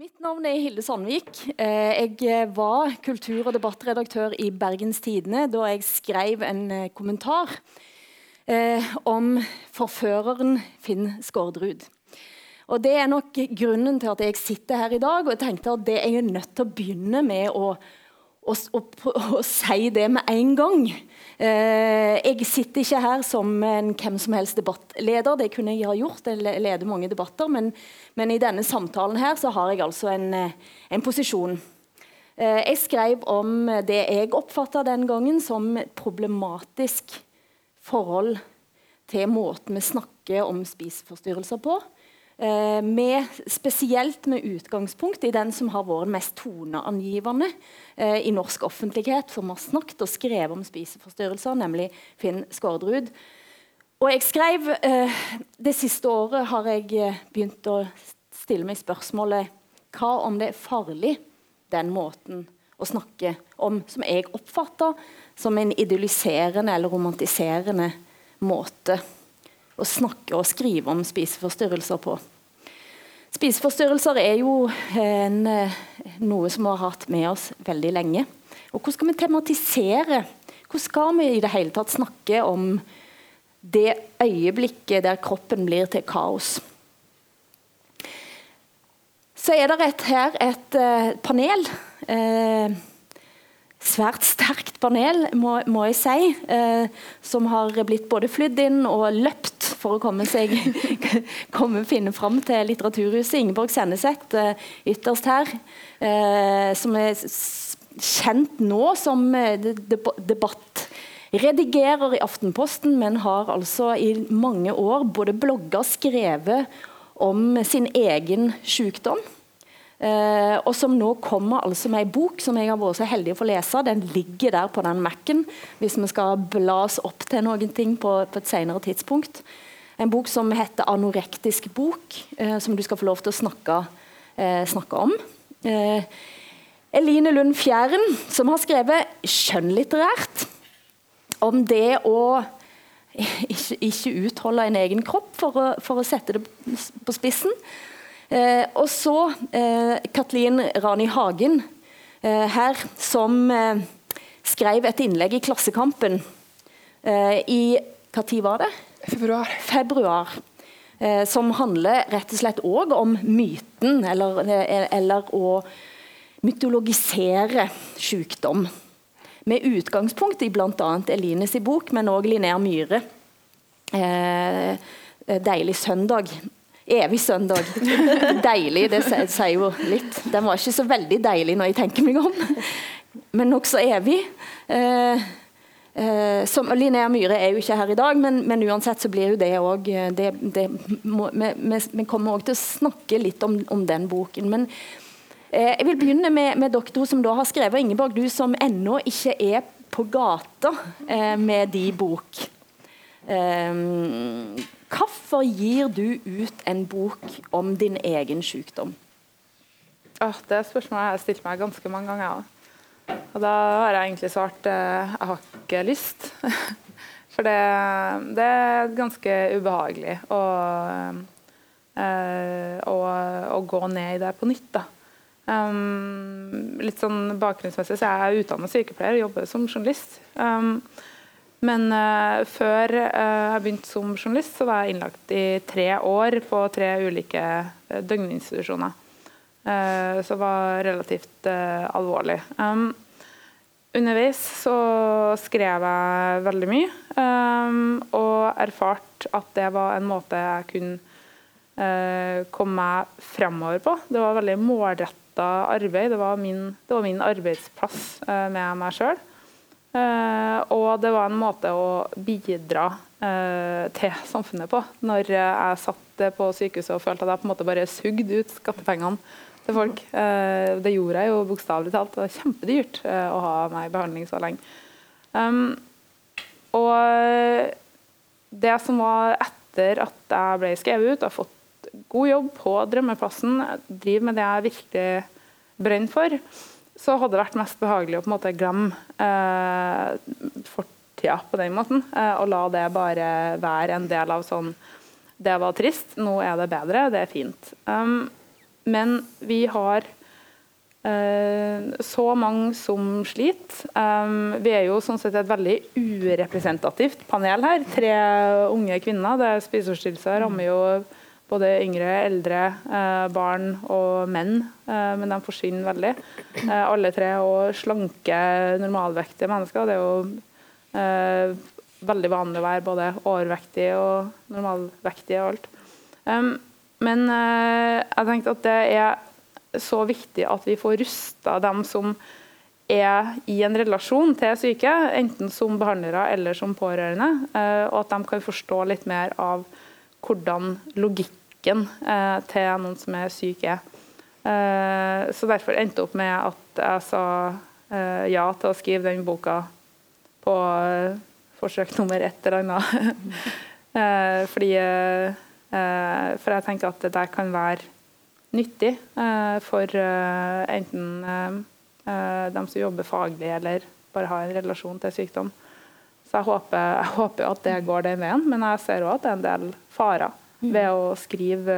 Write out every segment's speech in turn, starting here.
Mitt navn er Hilde Sandvik. Eh, jeg var kultur- og debattredaktør i Bergens Tidende da jeg skrev en eh, kommentar eh, om forføreren Finn Skårderud. Og Det er nok grunnen til at jeg sitter her i dag. og jeg tenkte at det er nødt til å begynne med å å, å, å, si det med en gang. Eh, jeg sitter ikke her som en hvem som helst debattleder, det kunne jeg ha gjort. Jeg leder mange debatter, men, men i denne samtalen her så har jeg altså en, eh, en posisjon. Eh, jeg skrev om det jeg oppfatta den gangen som et problematisk forhold til måten vi snakker om spiseforstyrrelser på. Eh, med, spesielt med utgangspunkt i den som har vært mest toneangivende eh, i norsk offentlighet, som har snakket og skrevet om spiseforstyrrelser, nemlig Finn Skårderud. Og jeg skrev eh, Det siste året har jeg eh, begynt å stille meg spørsmålet hva om det er farlig, den måten å snakke om som jeg oppfatter som en idylliserende eller romantiserende måte å snakke og skrive om spiseforstyrrelser på. Spiseforstyrrelser er jo en, eh, noe som vi har hatt med oss veldig lenge. Og Hvordan skal vi tematisere? Hvordan skal vi i det hele tatt snakke om det øyeblikket der kroppen blir til kaos? Så er det et, her et uh, panel. Uh, svært sterkt panel, må, må jeg si, uh, som har blitt både flydd inn og løpt for å komme seg komme, finne fram til Litteraturhuset. Ingeborg Senneset uh, ytterst her, uh, som er kjent nå som uh, debattredigerer i Aftenposten, men har altså i mange år både blogga og skrevet om sin egen sykdom. Uh, og som nå kommer altså med ei bok som jeg har vært så heldig å få lese. Den ligger der på den Mac-en hvis vi skal bla opp til noen ting på, på et senere tidspunkt. En bok som heter 'Anorektisk bok', eh, som du skal få lov til å snakke, eh, snakke om. Eh, Eline Lund Fjæren, som har skrevet skjønnlitterært om det å ikke, ikke utholde en egen kropp, for å, for å sette det på spissen. Eh, og så eh, Katlin Rani Hagen eh, her, som skrev et innlegg i Klassekampen i Når var det? Februar. Februar. Eh, som handler rett og slett òg om myten, eller, eh, eller, å mytologisere sykdom. Med utgangspunkt i bl.a. Elines i bok, men òg Linnea Myhre. Eh, 'Deilig søndag'. Evig søndag. deilig, det sier jo litt. Den var ikke så veldig deilig når jeg tenker meg om, men nokså evig. Eh, som, Linnea Myhre er jo ikke her i dag, men, men uansett så blir jo det òg eh, vi, kommer òg til å snakke litt om, om den boken. Men eh, jeg vil begynne med, med dere som da har skrevet, Ingeborg, du som ennå ikke er på gata eh, med de bok. Eh, hvorfor gir du ut en bok om din egen sykdom? Oh, det spørsmålet har jeg stilt meg ganske mange ganger. Og da har jeg egentlig svart eh, jeg har ikke lyst. For det, det, er ganske ubehagelig å, eh, å, å, gå ned i det på nytt. da. Um, litt sånn Bakgrunnsmessig så er jeg utdannet sykepleier og jobber som journalist. Um, men uh, før uh, jeg begynte som journalist, så var jeg innlagt i tre år på tre ulike uh, døgninstitusjoner. Uh, som var relativt alvorlig. Um, Underveis så skrev jeg veldig mye, um, og erfarte at det var en måte jeg kunne uh, komme meg fremover på. Det var veldig målretta arbeid. Det var, min, det var min arbeidsplass uh, med meg sjøl. Uh, eh, og det var en måte å bidra til samfunnet på. Når jeg satt på sykehuset og følte at jeg på en måte bare sugde ut skattepengene til folk. Eh, det gjorde jeg jo bokstavelig talt. Det var kjempedyrt eh, å ha meg i behandling så lenge. Um, og det som var etter at jeg ble skrevet ut, har fått god jobb på drømmeplassen, driver med det jeg virkelig brenner for, så hadde det vært mest behagelig å på en måte glemme eh, fortida på den måten. Eh, og la det bare være en del av sånn Det var trist, nå er det bedre, det er fint. Um, men vi har uh, så mange som sliter. Vi er jo sånn sett et veldig urepresentativt panel her. Tre unge kvinner. det Spiseforstyrrelser rammer jo både yngre, eldre, eh, barn og menn, eh, men de forsvinner veldig. Eh, alle tre og slanke, normalvektige mennesker. Det er jo eh, veldig vanlig å være både overvektig og normalvektig og alt. Men eh, jeg tenkte at det er så viktig at vi får rusta dem som er i en relasjon til syke, enten som behandlere eller som pårørende, eh, og at de kan forstå litt mer av hvordan logikken eh, til noen som er syk, er. Så derfor endte jeg opp med at jeg sa ja til å skrive den boka på forsøk nummer et eller annet. Fordi For jeg tenker at det der kan være nyttig for enten dem som jobber faglig eller bare har en relasjon til sykdom. Så jeg håper, jeg håper at det går den veien, men jeg ser òg at det er en del farer ved å skrive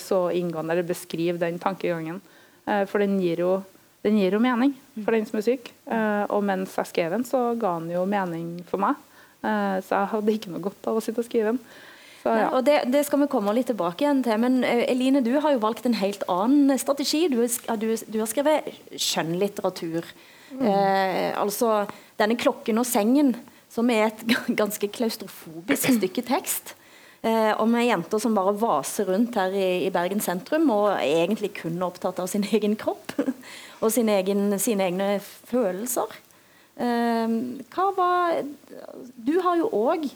så inngående, eller beskrive den tankegangen. For den gir, jo, den gir, jo, mening for den som er syk. Og mens jeg skrev den, så ga den jo mening for meg. så jeg hadde ikke noe godt av å sitte og skrive den. Så, ja. og det, det, skal vi komme litt tilbake igjen til. Men Eline, du har jo valgt en helt annen strategi. Du, du, du har skrevet skjønnlitteratur. Mm. altså denne 'Klokken og sengen', som er et ganske klaustrofobisk stykke tekst. Eh, om ei jente som bare vaser rundt her i, i, Bergen sentrum og er egentlig kun opptatt av sin egen kropp og sin egen, sine egne følelser. Eh, hva var Du har jo òg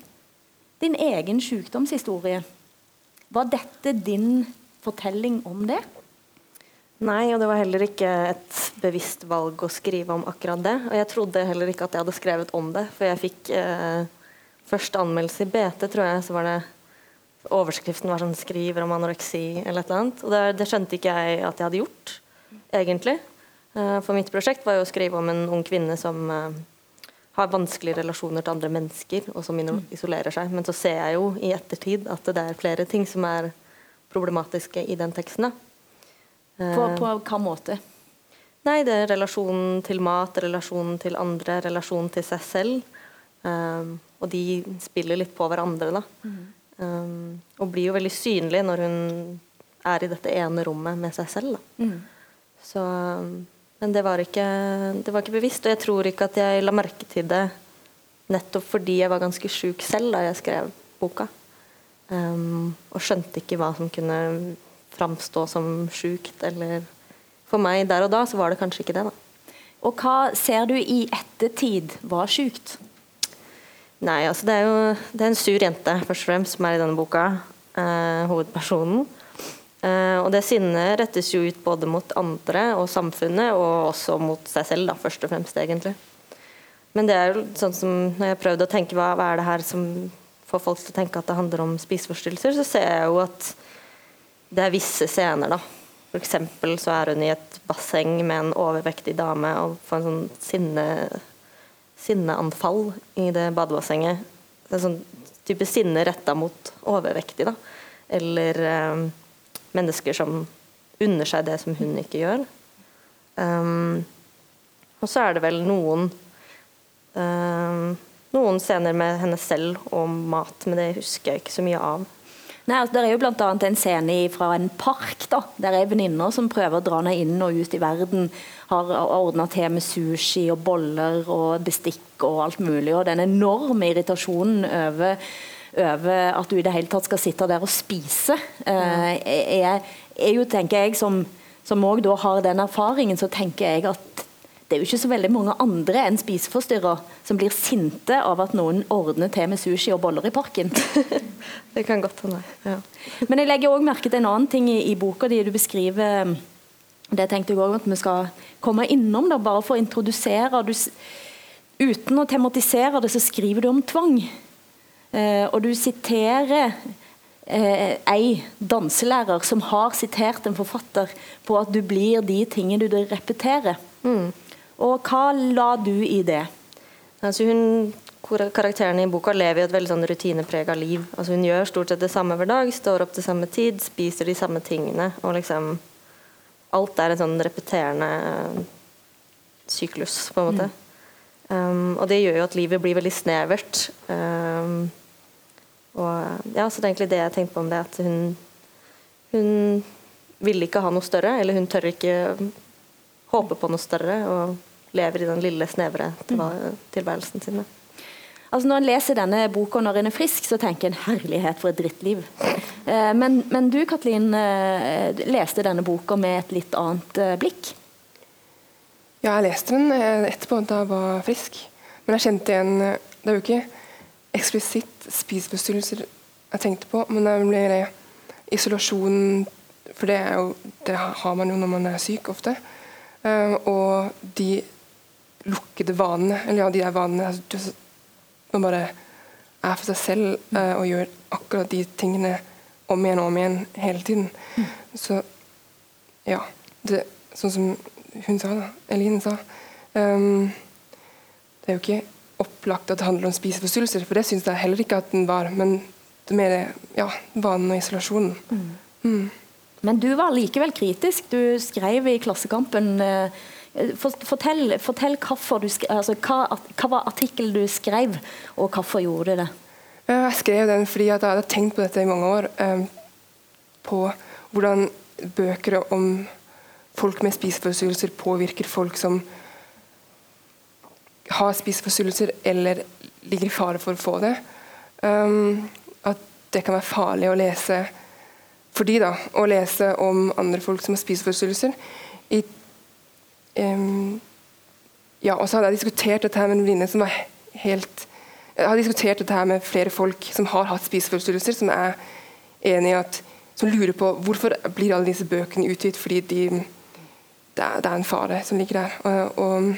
din egen sykdomshistorie. Var dette din fortelling om det? Nei, og det var heller ikke et bevisst valg å skrive om akkurat det. Og jeg trodde heller ikke at jeg hadde skrevet om det, for jeg fikk eh, første anmeldelse i BT, tror jeg, så var det Overskriften var sånn 'skriver om anoreksi' eller et eller annet. Og det, det, skjønte ikke jeg at jeg hadde gjort, egentlig. Eh, for mitt prosjekt var jo å skrive om en ung kvinne som uh, har vanskelige relasjoner til andre mennesker, og som isolerer seg. Men så ser jeg jo i ettertid at det er flere ting som er problematiske i den teksten. På, på hva måte? Nei, det er relasjonen til mat, relasjonen til andre, relasjonen til seg selv. Um, og de spiller litt på hverandre, da. Mm. Um, og blir jo veldig synlig når hun er i dette ene rommet med seg selv. Mm. Så, men det var, ikke, det var, ikke, bevisst, og jeg tror ikke at jeg la merke til det nettopp fordi jeg var ganske sjuk selv da jeg skrev boka. Um, og skjønte ikke hva som kunne framstå som sjukt, eller For meg der og da så var det kanskje ikke det, da. Og hva ser du i ettertid var sjukt? Nei, altså det er jo det er en sur jente først og fremst som er i denne boka. Uh, hovedpersonen. Eh, og det sinnet rettes jo ut både mot andre og samfunnet, og også mot seg selv, da, først og fremst, egentlig. Men det er jo sånn som når jeg har prøvd å tenke hva, hva er det her som får folk til å tenke at det handler om spiseforstyrrelser, så ser jeg jo at det er visse scener, da. F.eks. så er hun i et basseng med en overvektig dame og får en sånn sinne sinneanfall i det badebassenget. Det er sånn type sinne retta mot overvektig, da. Eller eh, mennesker som unner seg det som hun ikke gjør. Um, og så er det vel noen um, noen scener med henne selv og mat, men det husker jeg ikke så mye av. Nei, altså, Det er jo bl.a. en scene fra en park da, der ei venninne som prøver å dra henne inn og ut i verden, har ordna til med sushi og boller og bestikk og alt mulig. Og den enorme irritasjonen over, over at du i det hele tatt skal sitte der og spise, eh, er, er, jo, tenker jeg, som som også har den erfaringen, så tenker jeg at det er jo ikke så veldig mange andre enn spiseforstyrra som blir sinte av at noen ordner til med sushi og boller i parken. det kan godt hende. Ja. Men jeg legger òg merke til en annen ting i, i boka di. Du beskriver Det tenkte jeg òg at vi skal komme innom, da, bare for å introdusere. Du, uten å tematisere det, så skriver du om tvang. Eh, og du siterer eh, ei danselærer som har sitert en forfatter på at du blir de tingene du repeterer. Mm. Og hva la du i det? Altså hun karakterene i boka lever i et veldig sånn rutineprega liv. Altså hun gjør stort sett det samme hver dag, står opp til samme tid, spiser de samme tingene. og liksom Alt er en sånn repeterende syklus, på en måte. Mm. Um, og det gjør jo at livet blir veldig snevert. Um, og ja, så det er egentlig det jeg tenkte på om det, at hun, hun ville ikke ha noe større, eller hun tør ikke håpe på noe større, og lever i den lille, snevre mm. tilværelsen sin. Altså Når en leser denne boka når en er frisk, så tenker en 'herlighet for et drittliv'. Eh, men, men, du Katlin, eh, leste denne boka med et litt annet eh, blikk? Ja, jeg leste den etterpå da jeg var frisk. Men jeg kjente igjen Det er jo ikke eksplisitt spiseforstyrrelser jeg tenkte på, men det ble isolasjon For det, jo, det, har man jo når man er syk, ofte. og de lukkede vanene, eller ja, de der vanene altså, man bare er for seg selv uh, og gjør akkurat de tingene om igjen og om igjen hele tiden. Så ja. Det, sånn som hun sa, da, Eline sa um, Det er jo ikke opplagt at det handler om spiseforstyrrelser, for det syns jeg heller ikke at den var. Men det er mer ja, vanen og isolasjonen. Mm. Mm. Men du var likevel kritisk. Du skrev i Klassekampen uh, Fortell, fortell du, altså, hva, hva, var artikkelen du skrev, og hvorfor gjorde du det? Jeg skrev den fordi jeg hadde tenkt på dette i mange år. Eh, på hvordan bøker om folk med spiseforstyrrelser påvirker folk som har spiseforstyrrelser eller ligger i fare for å få det. Um, at det kan være farlig å lese for de da, å lese om andre folk som har spiseforstyrrelser. I um, ja, og så hadde jeg diskutert dette her med en venninne som var helt Jeg har diskutert dette her med flere folk som har hatt spiseforstyrrelser, som er enig i at som lurer på hvorfor blir alle disse bøkene utgitt fordi de, det, er, det, er, en fare som ligger der. Og, og,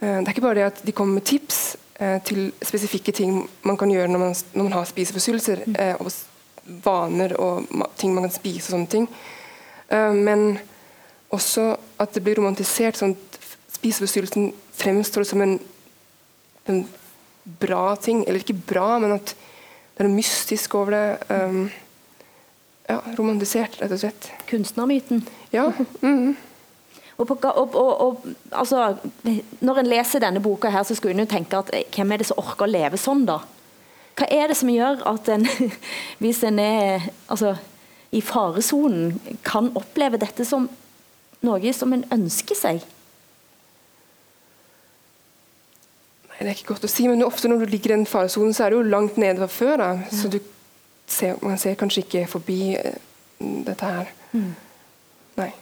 det er ikke bare det at de kommer med tips uh, til spesifikke ting man kan gjøre når man, når man har spiseforstyrrelser, uh, og vaner og ting man kan spise og sånne ting. men også at det blir romantisert. sånn at Spiseforstyrrelsen fremstår som en, en, bra ting. Eller ikke bra, men at det er noe mystisk over det. Ja, romantisert, rett og slett. Kunstnermyten. Ja. Mm. Og, på, og, og, altså, når en leser denne boka, her, så skulle en jo tenke at eh, hvem er det som orker å leve sånn, da? Hva er det som gjør at en, hvis en er altså, i faresonen, kan oppleve dette som noe som en ønsker seg? Nei, Det er ikke godt å si, men ofte når du ligger i den faresonen, så er du jo langt nede fra før. Da. Ja. Så ser, man ser kanskje ikke forbi uh, dette her. Mm. Nei.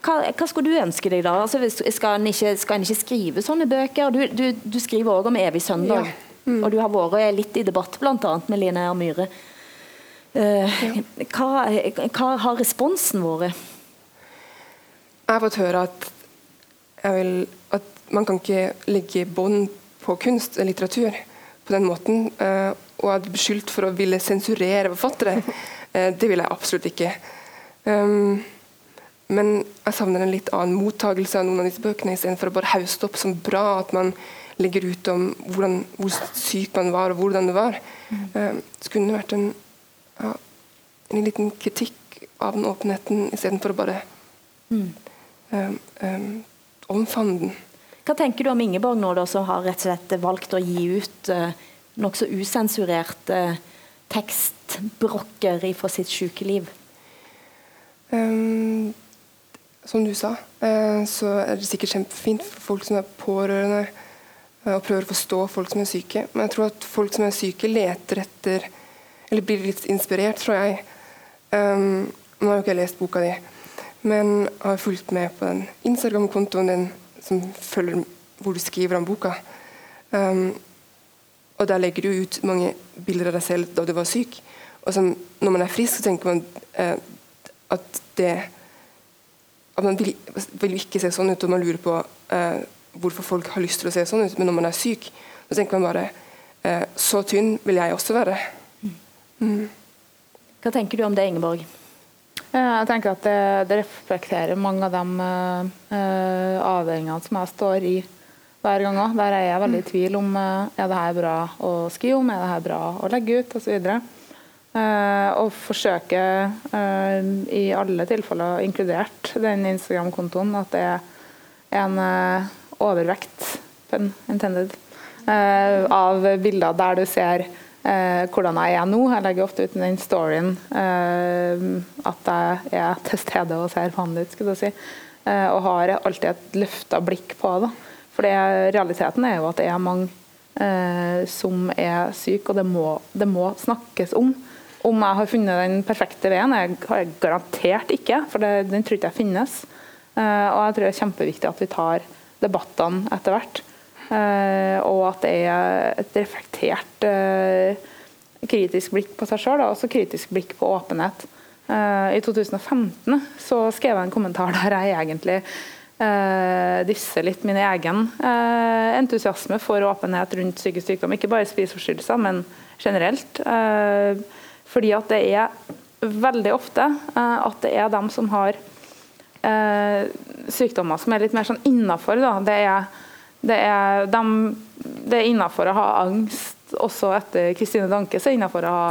Hva, hva, skulle du ønske deg, da? Altså, skal, en ikke, ikke skrive sånne bøker? Du, du, du skriver òg om Evig søndag, ja. mm. og du har vært litt i debatt bl.a. med Line R. Myhre. Uh, ja. hva, hva har responsen vært? Jeg har fått høre at, vil, at man kan ikke legge bånd på kunst og litteratur på den måten. Uh, og at beskyldt for å ville sensurere forfattere. Uh, det vil jeg absolutt ikke. Um, men jeg savner en litt annen mottagelse av noen av disse bøkene, istedenfor å bare hauste opp som bra at man legger ut om hvordan, hvor syk man var, og hvordan det var. Mm. Uh, det kunne vært en, ja, en liten kritikk av den åpenheten, istedenfor å bare mm um, um, omfavne den. Hva tenker du om Ingeborg nå, da, som har rett og slett valgt å gi ut uh, nokså usensurerte uh, tekstbrokker fra sitt sykeliv? Um, som du sa, uh, så er det sikkert kjempefint for folk som er pårørende uh, og prøver å forstå folk som er syke. Men jeg tror at folk som er syke, leter etter Eller blir litt inspirert, tror jeg. Um, nå har jo ikke jeg lest boka di, men har fulgt med på den Instagram-kontoen din som følger hvor du skriver om boka. Um, og Der legger du ut mange bilder av deg selv da du var syk. Og som, Når man er frisk, så tenker man uh, at det at Man vil, vil, ikke se sånn ut, og man lurer på eh, hvorfor folk har lyst til å se sånn ut. Men når man er syk, så tenker man bare eh, Så tynn vil jeg også være. Mm. Hva tenker du om det, Ingeborg? Jeg tenker at det, det reflekterer mange av de uh, avveiningene som jeg står i hver gang òg. Der er jeg veldig i tvil om uh, er det her bra å skrive om, er det her bra å legge ut osv. Uh, og forsøke uh, i alle tilfeller, inkludert den Instagram-kontoen, at det er en uh, overvekt, pun intended, av bilder der du ser hvordan jeg er nå. Jeg legger ofte ut den storyen at jeg er til stede og ser vanlig ut. skulle jeg si. og har alltid et løfta blikk på det. For realiteten er jo at det er mange eh, som er syke, og det må, det må, snakkes om. Om jeg har funnet den perfekte veien, jeg har jeg garantert ikke, for det, den tror ikke jeg finnes. Eh, og jeg tror det er kjempeviktig at vi tar debattene etter hvert. Eh, og at det er et reflektert eh, kritisk blikk på seg sjøl, og også kritisk blikk på åpenhet. Eh, I 2015 så skrev jeg en kommentar der jeg egentlig uh, disse litt min egen uh, entusiasme for åpenhet rundt psykisk sykdom. Ikke bare spiseforstyrrelser, men generelt. Uh, fordi at det er veldig ofte at det er dem som har sykdommer som er litt mer sånn innafor. Det er, det er, innafor å ha angst også etter Kristine Danke, så er det innafor å ha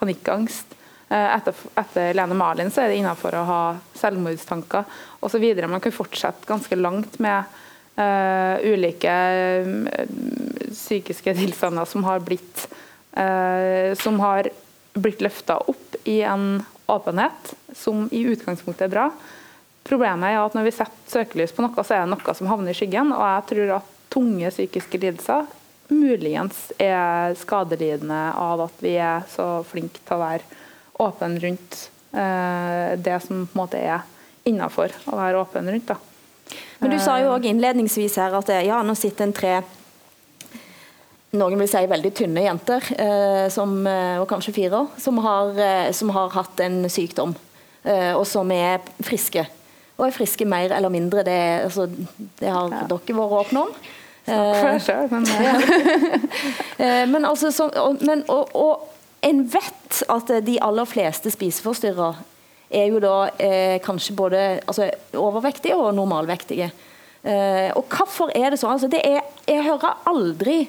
panikkangst. Eh, etter, etter Lene Marlin så er det innenfor å ha selvmordstanker osv. Man kan fortsette ganske langt med uh, ulike uh, psykiske tilstander som har blitt uh, som har blitt løfta opp i en åpenhet som i utgangspunktet er bra. Problemet er at når vi setter søkelys på noe, så er det noe som havner i skyggen. Og jeg tror at tunge psykiske lidelser muligens er skadelidende av at vi er så flinke til å være åpen rundt eh, det som på en måte er innafor å være åpen rundt. da. Men Du sa jo òg innledningsvis her at ja, nå sitter en tre noen vil si veldig tynne jenter, eh, som, eh, og kanskje fire, som har, eh, som har hatt en sykdom, eh, og som er friske. Og er friske mer eller mindre, det, altså, det har ja. dere vært åpne om. Snakk for deg sjøl, men men, altså, så, men, og, og en vet at de aller fleste spiseforstyrra er jo da eh, kanskje både altså, overvektige og normalvektige. Eh, og hvorfor er det sånn? Altså, det er, jeg hører aldri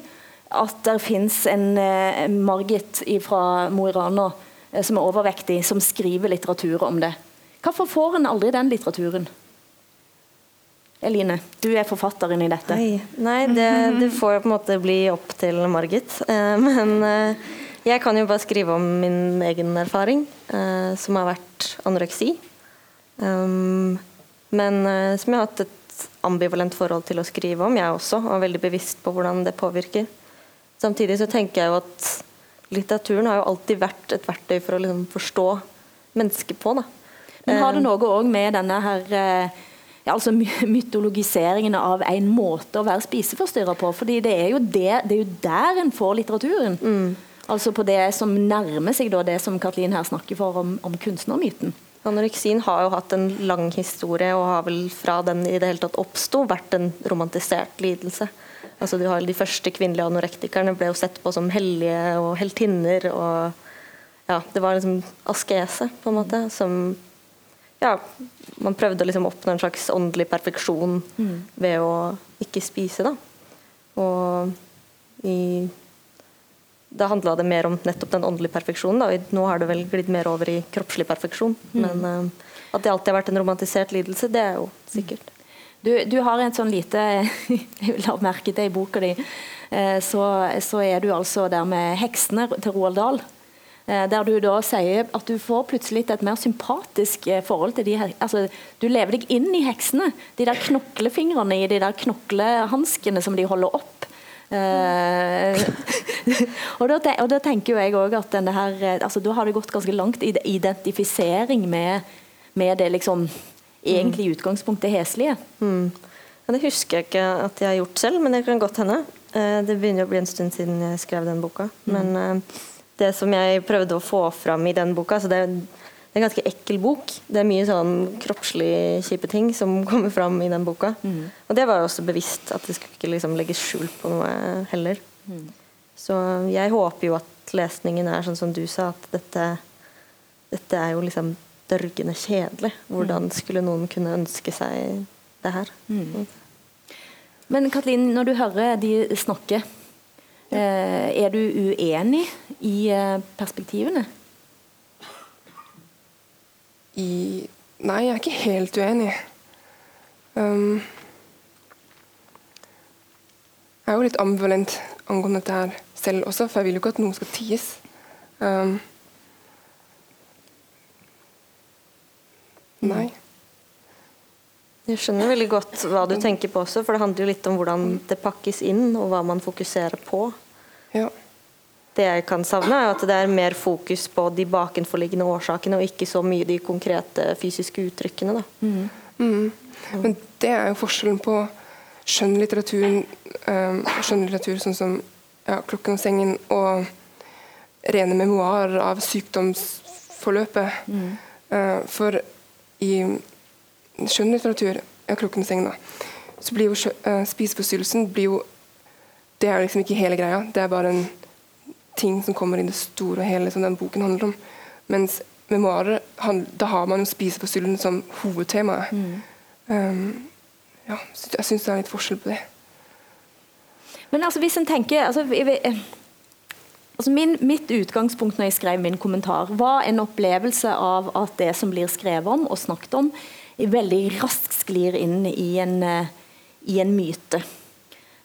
at det finnes en eh, Margit fra Mo i Rana eh, som er overvektig, som skriver litteratur om det. Hvorfor får en aldri den litteraturen? Eline, du er forfatteren i dette. Nei, Nei det, det, får på en måte bli opp til Margit. Eh, men eh, jeg kan jo bare skrive om min egen erfaring, eh, som har vært anoreksi. Um, men eh, som jeg har hatt et ambivalent forhold til å skrive om, jeg også, og er veldig bevisst på hvordan det påvirker. Samtidig så tenker jeg jo at litteraturen har jo alltid vært et verktøy for å liksom forstå mennesket på. Da. Men har det eh, noe òg med denne her eh, ja, altså mytologiseringen av en måte å være spiseforstyrrer på? fordi det er jo, det, det er jo der en får litteraturen. Mm. Altså på det som nærmer seg det som Katlin her snakker for om, om kunstnermyten. Anoreksien har jo hatt en lang historie, og har vel fra den i det hele tatt oppsto, vært en romantisert lidelse. Altså du har De første kvinnelige anorektikerne ble jo sett på som hellige og heltinner. og ja, Det var liksom askese, på en måte, som ja, Man prøvde å liksom oppnå en slags åndelig perfeksjon mm. ved å ikke spise. da. Og i da handla det mer om nettopp den åndelige perfeksjonen. Da. Nå har det vel glidd mer over i kroppslig perfeksjon. Mm. Men uh, at det alltid har vært en romantisert lidelse, det er jo sikkert. Du, du har en sånn lite Jeg la merke til i boka di, uh, så, så, er du altså der med heksene til Roald Dahl. Uh, der du da sier at du får plutselig et mer sympatisk forhold til de altså, Du lever deg inn i heksene. De der knoklefingrene i de der knoklehanskene som de holder opp Uh, og, da, og, da, tenker jeg også at denne her, eh, altså, Da har det gått ganske langt i identifisering med, med det liksom egentlig i utgangspunktet heslige. Mm. Ja, det husker jeg ikke at jeg har gjort selv, men det kan godt hende. Uh, det begynner å bli en stund siden jeg skrev den boka. Mm. Men uh, det som jeg prøvde å få fram i den boka så det det er en ganske ekkel bok. Det er mye sånn kroppslig kjipe ting som kommer fram i den boka. Mm. Og det var jo også bevisst, at det skulle ikke liksom legges skjul på noe heller. Mm. Så jeg håper jo at lesningen er sånn som du sa, at dette, dette er jo liksom dørgende kjedelig. Hvordan mm. skulle noen kunne ønske seg det her? Mm. Men Katlin, når du hører de snakke, eh, er du uenig i eh, perspektivene? I Nei, jeg er ikke helt uenig. Um, jeg er jo litt ambivalent angående dette her selv også, for jeg vil jo ikke at noe skal ties. Um, nei. Jeg skjønner veldig godt hva du tenker på også, for det handler jo litt om hvordan det pakkes inn, og hva man fokuserer på. Ja. Det jeg kan savne, er at det er mer fokus på de bakenforliggende årsakene, og ikke så mye de konkrete fysiske uttrykkene. Da. Mm. Men det er jo forskjellen på skjønnlitteraturen, um, skjønnlitteratur sånn som ja, 'Klokken og sengen' og rene memoarer av sykdomsforløpet. Mm. Uh, for i skjønnlitteratur, da, så blir jo uh, spiseforstyrrelsen blir jo Det er liksom ikke hele greia. Det er bare en ting som kommer i det store og hele som den boken handler om. Mens memoarer, da har man jo spiseforstyrrelsen som hovedtemaet. Mm. Um, ja, jeg syns det er litt forskjell på det. Men altså, hvis en tenker altså, jeg, altså min, Mitt utgangspunkt når jeg skrev min kommentar, var en opplevelse av at det som blir skrevet om og snakket om, veldig raskt sklir inn i en, i en myte.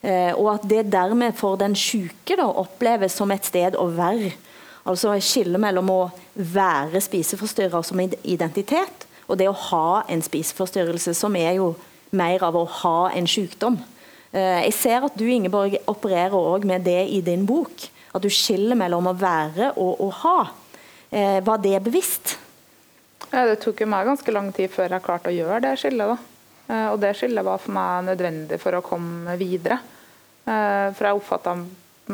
Eh, og at det dermed for den syke oppleves som et sted å være. Altså skille mellom å være spiseforstyrrer som identitet, og det å ha en spiseforstyrrelse, som er jo mer av å ha en sykdom. Eh, jeg ser at du Ingeborg, opererer også med det i din bok. At du skiller mellom å være og å ha. Eh, var det bevisst? Ja, det tok jo meg ganske lang tid før jeg klarte å gjøre det skillet. da. Og det skillet var for meg nødvendig for å komme videre. Eh, for jeg oppfatta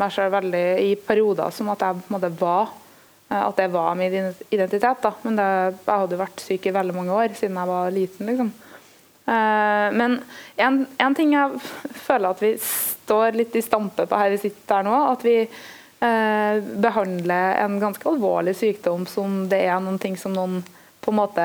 meg selv veldig i perioder som at jeg på en måte var eh, at det var min identitet. da. Men det, jeg hadde vært syk i veldig mange år siden jeg var liten. liksom. Eh, men en, en, ting jeg føler at vi står litt i stampe på her vi sitter her nå, at vi eh, behandler en ganske alvorlig sykdom som det er noen ting som noen på en måte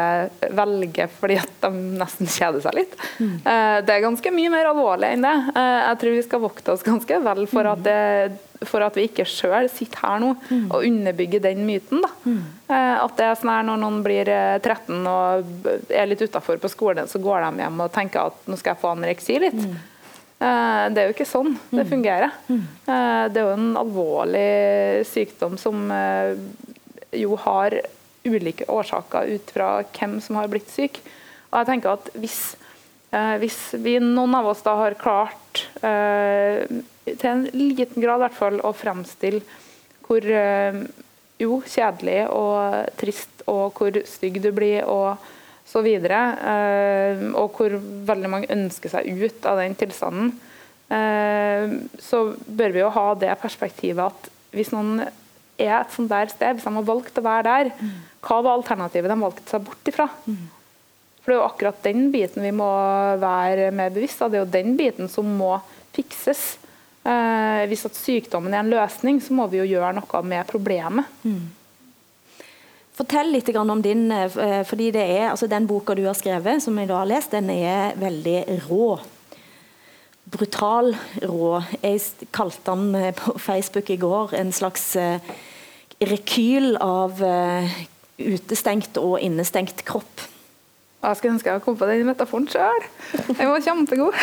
velger fordi at de nesten kjeder seg litt. Mm. Det er ganske mye mer alvorlig enn det. Eh, jeg tror vi skal vokte oss ganske vel for at, det, for at vi ikke sjøl sitter her nå mm. og underbygger den myten. Da. Mm. At det er sånn her når noen blir 13 og er litt utafor på skolen, så går de hjem og tenker at nå skal jeg få anoreksi litt. Mm. Det er jo ikke sånn det mm. fungerer. Mm. Det er jo en alvorlig sykdom som jo har ulike årsaker ut fra hvem som har blitt syk. Og jeg tenker at Hvis, eh, hvis vi, noen av oss da har klart, eh, til en liten grad i hvert fall, å fremstille hvor eh, jo, kjedelig og trist og hvor stygg du blir og så videre, eh, og hvor veldig mange ønsker seg ut av den tilstanden, eh, så bør vi jo ha det perspektivet at hvis noen er et sånt der sted, hvis de har valgt å være der, hva var alternativet de valgte seg bort ifra? For Det er jo akkurat den biten vi må være mer bevisst av. Det er jo den biten som må fikses. Eh, hvis at sykdommen er en løsning, så må vi jo gjøre noe med problemet. Fortell litt om din eh, fordi det er, altså Den boka du har skrevet, som jeg da har lest, den er veldig rå. Brutal rå. Jeg kalte den eh, på Facebook i går en slags eh, rekyl av utestengt og innestengt kropp. Jeg skulle ønske jeg kom på den metaforen sjøl. Den var kjempegod.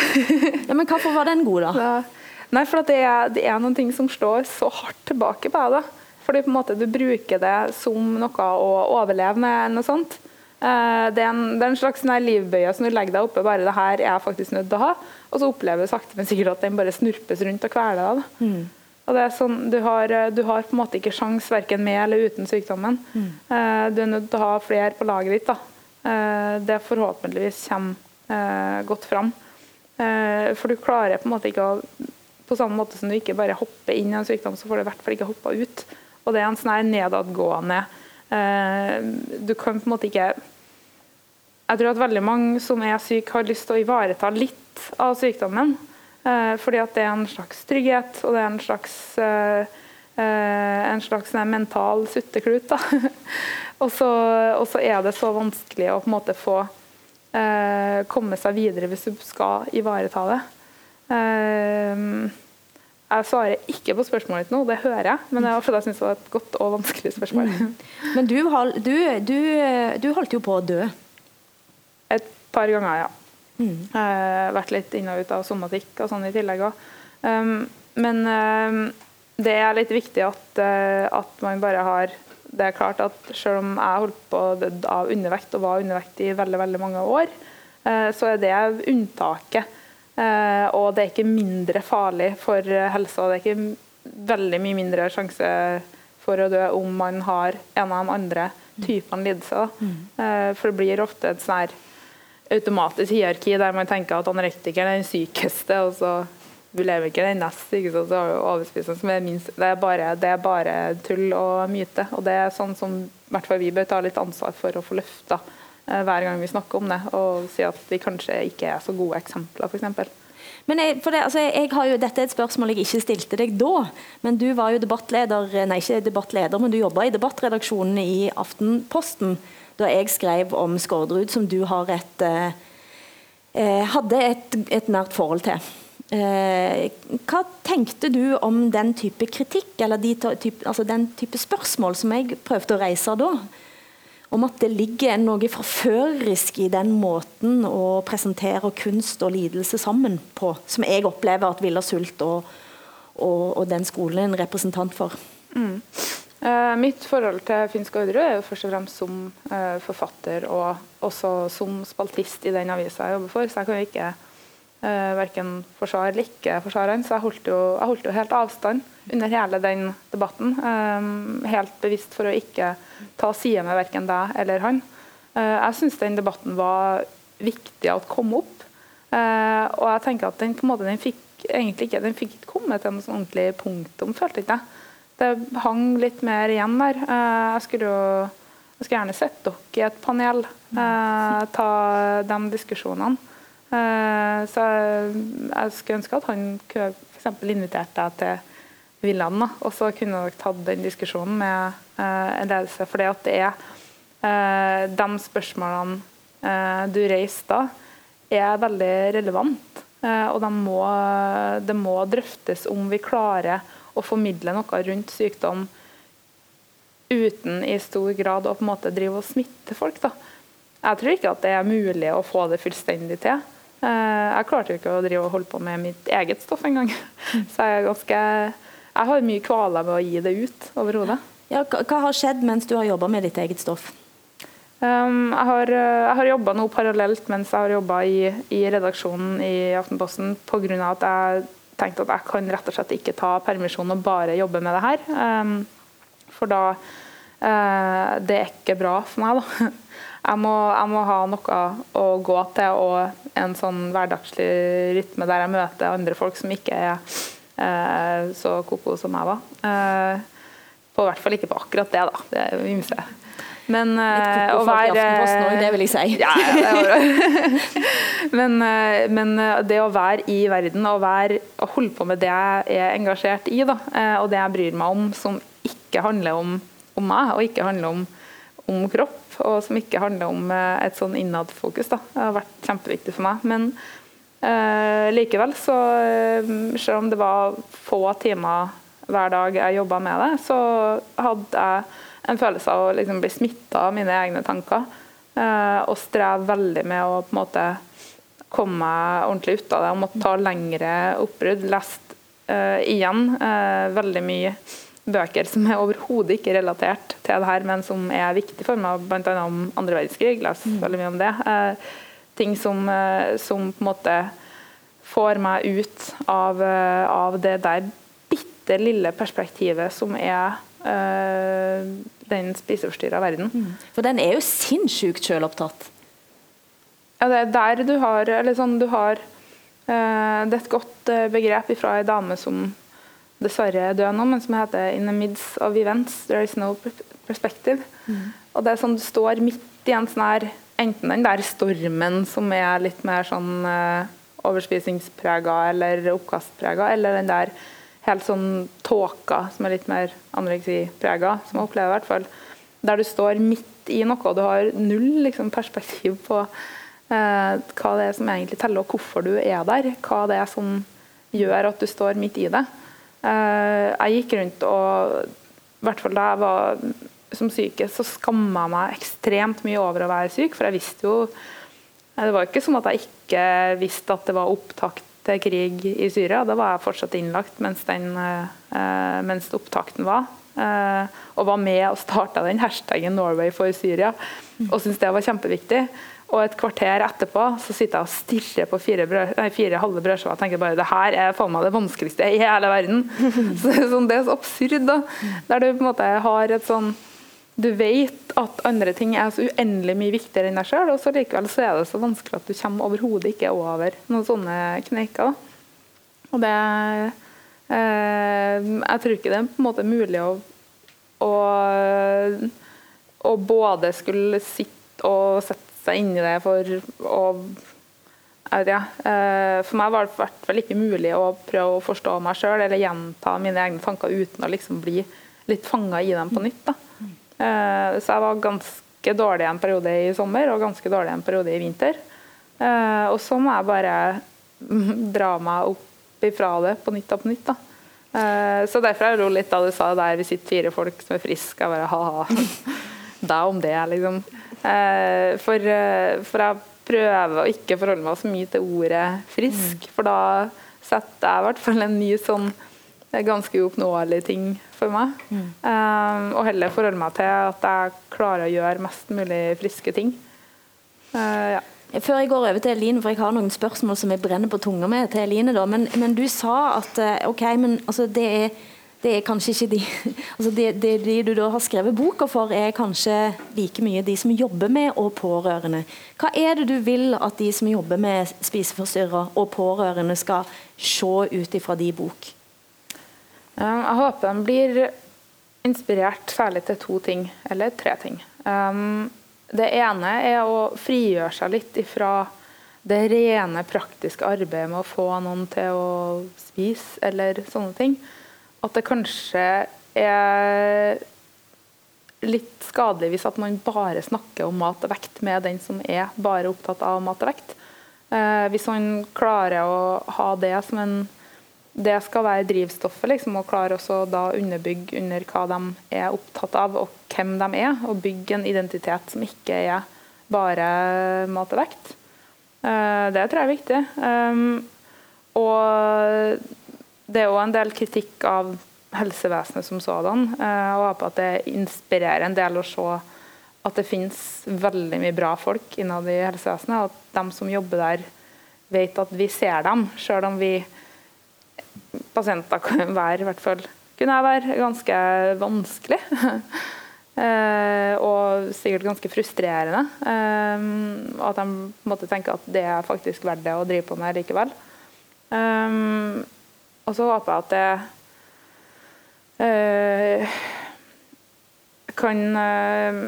ja, men hvorfor var den god, da? da nei, for det er, det, er, noen ting som slår så hardt tilbake på deg. Fordi på en måte du bruker det som noe å overleve med. eller noe sånt. Uh, det, er en, det er en slags livbøye som du legger deg oppe. bare det her er jeg faktisk nødt til å ha. Og så opplever du sakte, men sikkert at den bare snurpes rundt og kveler deg. Mm. Og det er sånn, du har, eh, du har, på en måte ikke sjans verken med eller uten sykdommen. Mm. Uh, du er nødt til å ha flere på laget ditt. da. Det forhåpentligvis kommer godt fram. for du klarer på en måte ikke å På samme måte som du ikke bare hopper inn i en sykdom, så får du i hvert fall ikke hoppa ut. Og det er en sånn nedadgående Du kan på en måte ikke Jeg tror at veldig mange som er syke, har lyst til å ivareta litt av sykdommen. Eh, fordi at det er en slags trygghet, og det er en slags, eh, eh, en slags mental sutteklut. og, så, er det så vanskelig å på en måte få komme seg videre hvis du skal ivareta det. Uh, jeg svarer ikke på spørsmålet ditt nå, det hører jeg, men det var fordi jeg syns det var et godt og vanskelig spørsmål. Men du, du, du, du, holdt jo på å dø? Et par ganger, ja. Mm. Uh, vært litt inn og ut av somatikk og sånn i tillegg òg. Um, men um, det er litt viktig at, uh, at, man bare har Det er klart at selv om jeg holdt på av undervekt og var undervekt i veldig, veldig mange år, uh, så er det unntaket. Uh, og det er ikke mindre farlig for helsa. Det er ikke veldig mye mindre sjanse for å dø om man har en av de andre typene lidelser. Mm. for det blir ofte et sånn automatisk hierarki der man tenker at anorektikeren er den sykeste, og så lever ikke den nest ikke sant, så overspisende som er minst. Det er, bare, det er bare tull og myte. Og det er sånn som hvert fall vi bør ta litt ansvar for å få løfta eh, hver gang vi snakker om det, og si at vi kanskje ikke er så gode eksempler, f.eks. Men jeg, det, altså jeg har jo, Dette er et spørsmål jeg ikke stilte deg da, men du var jo debattleder nei ikke debattleder, men du jobba i debattredaksjonen i Aftenposten da jeg skrev om Skårderud, som du et, eh, eh, hadde et, et nært forhold til. Eh, hva tenkte du om den type kritikk, eller de type, altså den type spørsmål som jeg prøvde å reise da? Om at det ligger noe forførerisk i den måten å presentere kunst og lidelse sammen på, som jeg opplever at Villa Sult og, og, og, den skolen er en representant for. Mm. Eh, mitt forhold til Finsk Skårderud er jo først og fremst som eh, forfatter og også som spaltist i den avisa jeg jobber for, så jeg kan jo ikke verken forsvare eller ikke forsvare han, så jeg holdt, jo, jeg holdt, jo, helt avstand under hele den debatten. Um, helt bevisst for å ikke ta side med verken deg eller han. Uh, jeg syns den debatten var viktig at kom opp. Uh, og jeg tenker at den på en måte den fikk egentlig ikke den fikk ikke komme til noe sånn ordentlig punktum, følte ikke jeg. Det hang litt mer igjen der. jeg skulle jo jeg skulle gjerne sett dere i et panel ta de diskusjonene. Eh, så jeg skulle ønske at han kunne f.eks. invitert deg til Villand, og så kunne dere tatt den diskusjonen med eh, en ledelse. For det at det er eh, de spørsmålene du reiser da, er veldig relevant. Og de må, det må drøftes om vi klarer å formidle noe rundt sykdom uten i stor grad å på en måte drive og smitte folk. Da. Jeg tror ikke at det er mulig å få det fullstendig til. Eh, jeg klarte jo ikke å drive og holde på med mitt eget stoff engang. Så jeg, ganske, jeg har mye kvaler med å gi det ut overhodet. Ja, hva har skjedd mens du har jobba med ditt eget stoff? Um, jeg har, eh, jeg har jobba noe parallelt mens jeg har jobba i, i, redaksjonen i Aftenposten pga. at jeg tenkte at jeg kan rett og slett ikke ta permisjon og bare jobbe med det her. Um, for da uh, Det er ikke bra for meg, da. Jeg må, jeg må, ha noe å gå til og en sånn hverdagslig rytme der jeg møter andre folk som ikke er eh, så ko-ko som jeg var. Eh, på hvert fall ikke på akkurat det, da. Det er ymse. Men eh, å være det vil jeg si. Ja, ja, men, eh, men, eh, det å være i verden og være, å holde på med det jeg er engasjert i, da, eh, og det jeg bryr meg om, som ikke handler om, om meg, og ikke handler om, om kropp, og som ikke handler om eh, et sånn innadfokus. Det har vært kjempeviktig for meg. Men eh, likevel, så uh, selv om det var få timer hver dag jeg jobba med det, så hadde jeg en følelse av å liksom bli smitta av mine egne tanker. Eh, og streve veldig med å på en måte komme meg ordentlig ut av det og måtte ta lengre oppbrudd. Lest igjen veldig mye bøker som er overhodet ikke relatert til det her, men som er viktig for meg, bl.a. om andre verdenskrig. La oss veldig mye om det. Eh, ting som, eh, som, på en måte får meg ut av, eh, av det der bitte lille perspektivet som er eh, den spiseforstyrra verden. Mm. For den er jo sinnssykt sjølopptatt. Ja, det er der du har Eller sånn, du har eh, Det er et godt eh, begrep fra ei dame som dessverre er død nå, men som heter 'In the midst of events, there is no perspective'. Mm. Og det er sånn Du står midt i en sånn her Enten den der stormen som er litt mer sånn eh, overspisingsprega eller oppkastprega, eller den der helt sånn tåka som er litt mer anoreksiprega, som jeg opplever i hvert fall. Der du står midt i noe, og du har null liksom, perspektiv på eh, hva det er som egentlig teller, og hvorfor du er der. Hva det er som gjør at du står midt i det. Eh, jeg gikk rundt og i hvert fall da jeg var som syke, så skamma jeg meg ekstremt mye over å være syk, for jeg visste jo Det var ikke som at jeg ikke visste at det var opptakt til krig i Syria. Da var jeg fortsatt innlagt mens, den, eh, mens opptakten var. Eh, og var med og starta den hashtaggen 'Norway for Syria', og syntes det var kjempeviktig. Og et kvarter etterpå så sitter jeg og stirrer på fire, brød, nei, fire halve brødskiver og tenker bare det her er faen meg det vanskeligste i hele verden. Så sånn, det er så absurd. da, Der du på en måte har et sånn du vet at andre ting er så uendelig mye viktigere enn deg sjøl, og så likevel så er det så vanskelig at du kommer overhodet ikke over noen sånne kneiker. Og det eh, Jeg tror ikke det er på en måte mulig å, å, å både skulle sitte og sette seg inn i det for å jeg vet ikke, eh, For meg var det i hvert fall ikke mulig å prøve å forstå meg sjøl eller gjenta mine egne tanker uten å liksom bli litt fanga i dem på nytt. da. Eh, så jeg var ganske dårlig en periode i sommer og ganske dårlig en periode i vinter. Eh, og så må jeg bare dra meg opp ifra det på nytt og på nytt. da. Så derfor er det litt da du sa det der vi sitter fire folk som er friske. Jeg bare ha-ha. Deg om det, liksom. For, for, jeg prøver å ikke forholde meg så mye til ordet frisk, for da setter jeg i hvert fall en ny sånn ganske uoppnåelig ting for meg. Mm. Um, og heller forholde meg til at jeg klarer å gjøre mest mulig friske ting. Uh, ja. Før jeg går over til Eline, for jeg har noen spørsmål som jeg brenner på tunga med til Eline. Da. Men, men du sa at eh, ok, men altså, det, er, det er kanskje ikke de altså det, det, de du da har skrevet boka for, er kanskje like mye de som jobber med og pårørende. Hva er det du vil at de som jobber med spiseforstyrra og pårørende skal se ut ifra de bok? Jeg håper de blir inspirert særlig til to ting, eller tre ting. Um, det ene er å frigjøre seg litt ifra det rene praktiske arbeidet med å få noen til å spise, eller sånne ting. At det kanskje er litt skadelig hvis at man bare snakker om mat og vekt med den som er bare opptatt av mat og vekt. Eh, hvis man klarer å ha det som en det skal være drivstoffet, liksom, og klare også da underbygge under hva de er opptatt av, og hvem de er. Og bygge en identitet som ikke er bare mat og vekt. Eh, det tror jeg er viktig. Um, og det er òg en del kritikk av helsevesenet som sådan. Jeg håper at det inspirerer en del å se at det finnes veldig mye bra folk innad i helsevesenet, og at de som jobber der, vet at vi ser dem, sjøl om vi pasienter kan være, i hvert fall kunne være ganske vanskelig. eh, og sikkert ganske frustrerende. Eh, at de måtte tenke at det er faktisk verdt det å drive på med likevel. Eh, og så håper jeg at det eh, kan eh,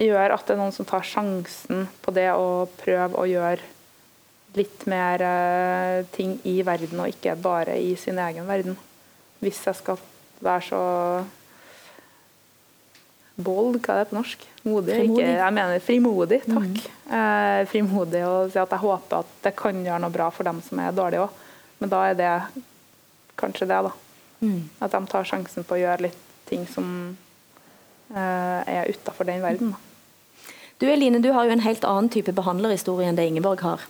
gjøre at det er noen som tar sjansen på det å prøve å gjøre litt mer uh, ting i verden, og ikke bare i sin egen verden. Hvis jeg skal være så bold, hva er det på norsk? Modig? Ikke, jeg mener frimodig, takk. Mm. Eh, frimodig og si at jeg håper at det kan gjøre noe bra for dem som er dårlige òg. Men da er det kanskje det, da. Mm. At de tar sjansen på å gjøre litt ting som uh, er utafor den verden. Da. Du Eline, du har jo en helt annen type behandlerhistorie enn det Ingeborg har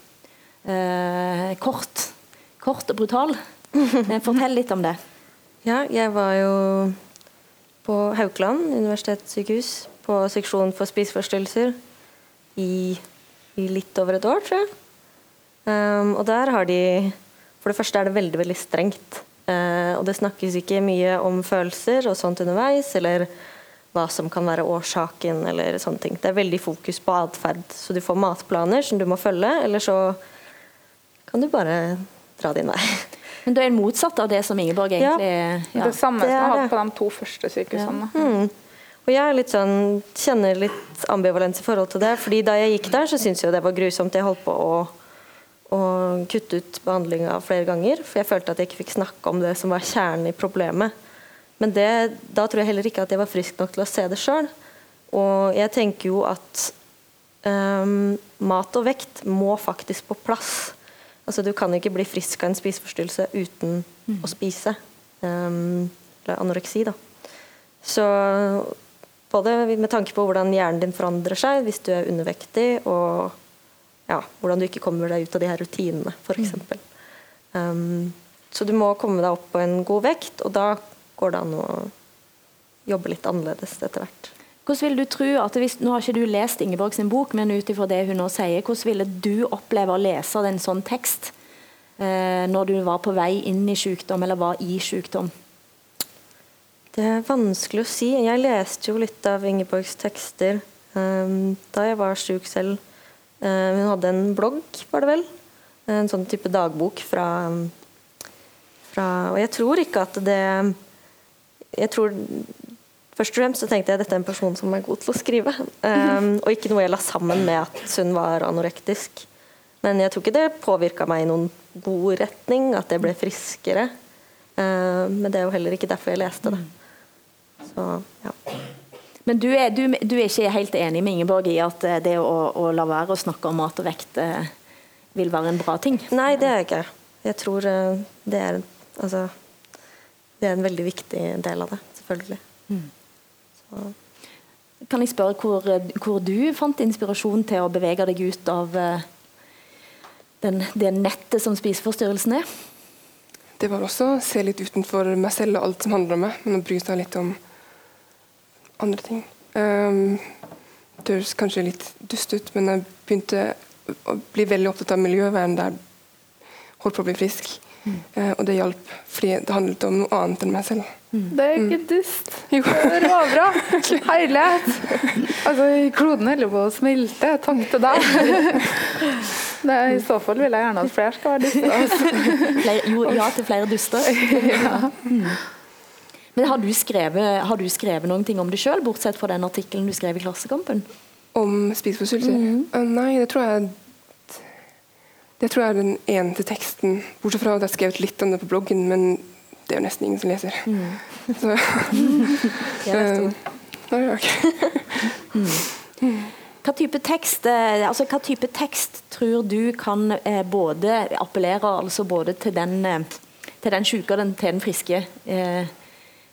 eh, kort. Kort og brutal. Eh, fortell litt om det. Ja, jeg var jo på Haukeland universitetssykehus på seksjon for spiseforstyrrelser i, i, litt over et år, tror jeg. Um, og der har de For det første er det veldig, veldig strengt. Uh, og det snakkes ikke mye om følelser og sånt underveis, eller hva som kan være årsaken, eller sånne ting. Det er veldig fokus på atferd. Så du får matplaner som du må følge, eller så kan du bare dra din vei. Men det er motsatt av det som Ingeborg egentlig ja. ja. Det samme som jeg hadde på de to første sykehusene. Ja. Mm. Og jeg litt sånn, kjenner litt ambivalens i forhold til det. fordi Da jeg gikk der, så syntes jeg det var grusomt. Jeg holdt på å, å kutte ut behandlinga flere ganger. For jeg følte at jeg ikke fikk snakke om det som var kjernen i problemet. Men det, da tror jeg heller ikke at jeg var frisk nok til å se det sjøl. Og jeg tenker jo at um, mat og vekt må faktisk på plass. Altså, du kan ikke bli frisk av en spiseforstyrrelse uten å spise. Um, eller anoreksi, da. Så både med tanke på hvordan hjernen din forandrer seg hvis du er undervektig, og ja, hvordan du ikke kommer deg ut av de her rutinene, f.eks. Um, så du må komme deg opp på en god vekt, og da går det an å jobbe litt annerledes etter hvert. Hvordan vil du tro at hvis, Nå har ikke du lest Ingeborg sin bok, men ut ifra det hun nå sier, hvordan ville du oppleve å lese en sånn tekst eh, når du var på vei inn i sykdom, eller var i sykdom? Det er vanskelig å si. Jeg leste jo litt av Ingeborgs tekster um, da jeg var syk selv. Uh, hun hadde en blogg, var det vel? En sånn type dagbok fra, fra Og jeg tror ikke at det Jeg tror Først og fremst så tenkte jeg at dette er en person som er god til å skrive. Um, og ikke noe jeg la sammen med at hun var anorektisk. Men jeg tror ikke det påvirka meg i noen god retning, at jeg ble friskere. Uh, men det er jo heller ikke derfor jeg leste det. Så, ja. Men du er, du, du er, ikke helt enig med Ingeborg i at eh, det å, å la være å snakke om mat og vekt eh, vil være en bra ting? Nei, det er jeg ikke. Jeg tror uh, det er, altså, det er en veldig viktig del av det, selvfølgelig. Mm. Kan jeg spørre hvor, hvor, du fant inspirasjon til å bevege deg ut av eh, den, det nettet som spiseforstyrrelsen er? Det var også å se litt utenfor meg selv og alt som handler om meg, men å bry seg litt om andre ting. Um, det høres kanskje litt dust ut, men jeg begynte å bli veldig opptatt av miljøvern der jeg holdt på å bli frisk. Mm. Uh, og det hjalp, fordi det handlet om noe annet enn meg selv. Mm. Det er ikke mm. dust. Jo. Det er råbra. Herlighet. Altså, kloden holder på å smelte. Takk til deg. Det, I så fall vil jeg gjerne at flere skal være duster. Altså. Jo, ja til flere duster. Ja. Men har du, skrevet, har du skrevet noen ting om det sjøl, bortsett fra den artikkelen du skrev i Klassekampen? Om spiseforstyrrelser? Mm. Uh, nei, det tror jeg det tror jeg er den eneste teksten, bortsett fra at jeg har skrevet litt om det på bloggen. men det er jo nesten ingen som leser. Mm. Så, mm. Hva type, tekst, eh, altså, hva type tekst tror du kan eh, både appellere altså både til den, eh, til den syke og den, til den friske? Eh,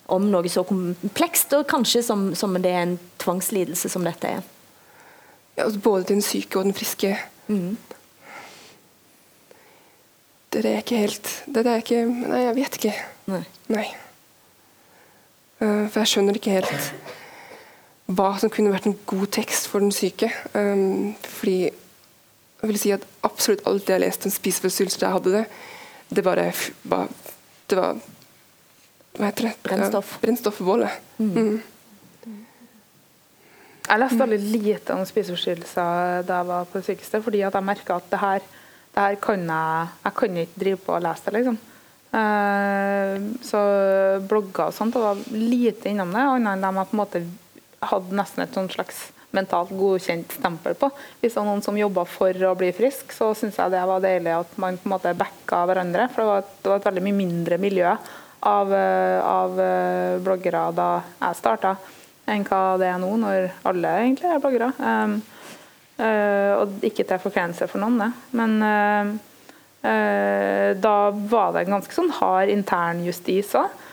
om noe så komplekst, og kanskje som, som, det er en tvangslidelse som dette er? Ja, altså både den syke og den friske. Mm. Det er ikke helt Det er ikke Nei, jeg vet ikke. Nei. Nei. Uh, for jeg skjønner ikke helt hva som kunne vært en god tekst for den syke. Um, fordi jeg vil si at absolutt alt det jeg leste om spiseforstyrrelser da jeg hadde det, det bare var Det var Hva heter det? Brennstoff. Brennstoff. Mm. Mm. Jeg leste veldig lite om spiseforstyrrelser da jeg var på det sykeste, fordi at jeg merka at det her det her kan jeg Jeg kan ikke drive på og lese det, liksom. Uh, så blogger og sånt, og var lite innom det, annet enn dem jeg på en måte hadde nesten et sånt slags mentalt godkjent stempel på. Hvis det var noen som jobba for å bli frisk, så syns jeg det var deilig at man på en måte backa hverandre. For det var, et, det var et veldig mye mindre miljø av, eh, av eh, bloggere da jeg starta, enn hva det er nå, når alle egentlig er bloggere. Um, Uh, og ikke til forkleinelse for noen, det. Men uh, uh, da var det en ganske sånn hard internjustis òg.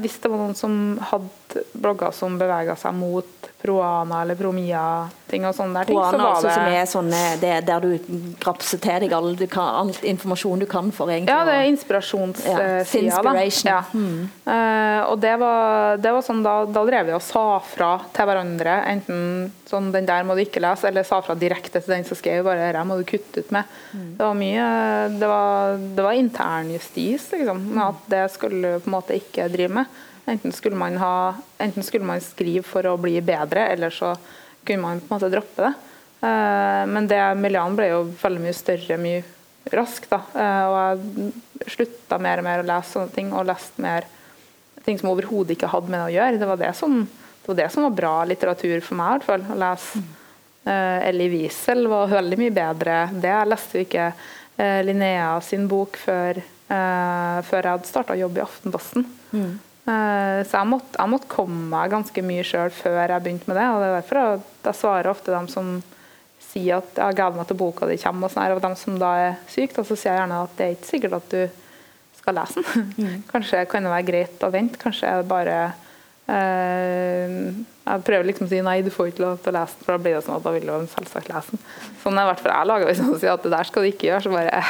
hvis det var noen som hadde blogger som bevega seg mot Proana eller Promia-ting og sånne der ting, Proana, så var altså, det som er sånne, det er der du grapser til deg all, all, informasjon du kan for egentlig Ja, det er inspirasjonssida. Ja, ja. Mm. Uh, og det var, det var sånn, da, da, drev vi og sa fra til hverandre, enten sånn 'den der må du ikke lese', eller sa fra direkte til den som skrev bare 'dette må du kutte ut med'. Mm. Det var mye Det var, det var internjustis, liksom. Med at det skulle du på en måte ikke drive med. Enten skulle, man ha, enten skulle man skrive for å bli bedre, eller så kunne man på en måte droppe det. Eh, men det miljøene ble jo veldig mye større mye raskt. da, eh, Og jeg slutta mer og mer å lese sånne ting, og leste mer ting som overhodet ikke hadde med det å gjøre. Det var det, som, det var det som var bra litteratur for meg, i hvert fall. Å lese uh, Ellie Wiesel var veldig mye bedre. Det jeg leste jo ikke Linnea sin bok før, før jeg hadde starta jobbe i Aftenposten. Mm. Eh, så jeg måtte, jeg måtte komme meg ganske mye sjøl før jeg begynte med det. og det er derfor jeg, jeg svarer ofte dem som sier at jeg gleder meg til boka di kommer, og sånn her, og dem som da er syke, så sier jeg gjerne at det er ikke sikkert at du skal lese den. Mm. Kanskje kan det være greit å vente. Kanskje er det bare Jeg prøver liksom å si nei, du får ikke lov til å lese den, for da blir det sånn at da vil du selvsagt lese den. Sånn er i hvert fall jeg lager hvis noen sier at det der skal du ikke gjøre, så bare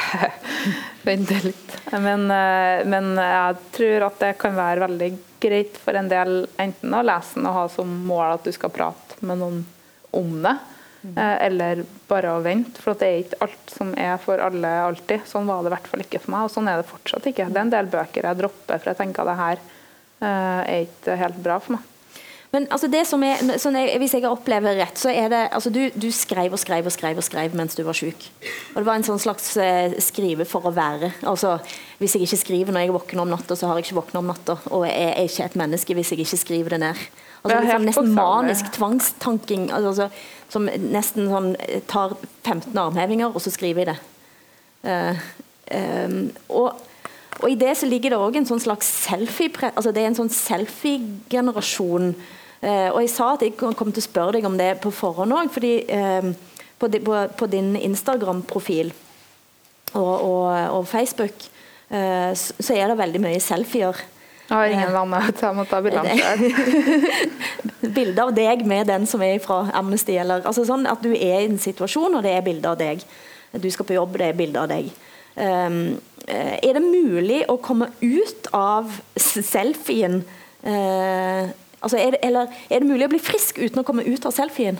vent litt. Men, eh, men, jeg tror at det kan være veldig greit for en del enten å lese den og ha som mål at du skal prate med noen om det. Eh, eller bare å vente, for det er ikke alt som er for alle alltid. Sånn var det i hvert fall ikke for meg, og sånn er det fortsatt ikke. Det er en del bøker jeg dropper, for jeg tenker at det her er ikke helt bra for meg. Men altså det som er, sånn jeg, Hvis jeg opplever rett, så er det altså du, du skrev og skrev og skrev og skrev mens du var syk. Og det var en sånn slags eh, skrive for å være. Altså, Hvis jeg ikke skriver når jeg våkner om natta, så har jeg ikke våkna om natta. Og jeg er ikke et menneske hvis jeg ikke skriver det ned. Altså, liksom nesten manisk tvangstanking. Altså, som nesten sånn tar 15 armhevinger, og så skriver jeg det. Uh, um, og, og, i det så ligger det òg en sånn slags selfie altså Det er en sånn selfie-generasjon. Eh, og jeg sa at jeg kom til å spørre deg om det på forhånd òg, fordi eh, på, på, på, din Instagram-profil og, og, og, Facebook så er det veldig mye selfier. Jeg har ingen venner, til jeg må ta bilde av bilde av deg med den som er fra Amnesty. Eller, altså sånn at du er i en situasjon, og det er bilde av deg. Du skal på jobb, det er bilde av deg. Um, er det mulig å komme ut av selfien? Uh, altså er det, eller er det mulig å bli frisk uten å komme ut av selfien?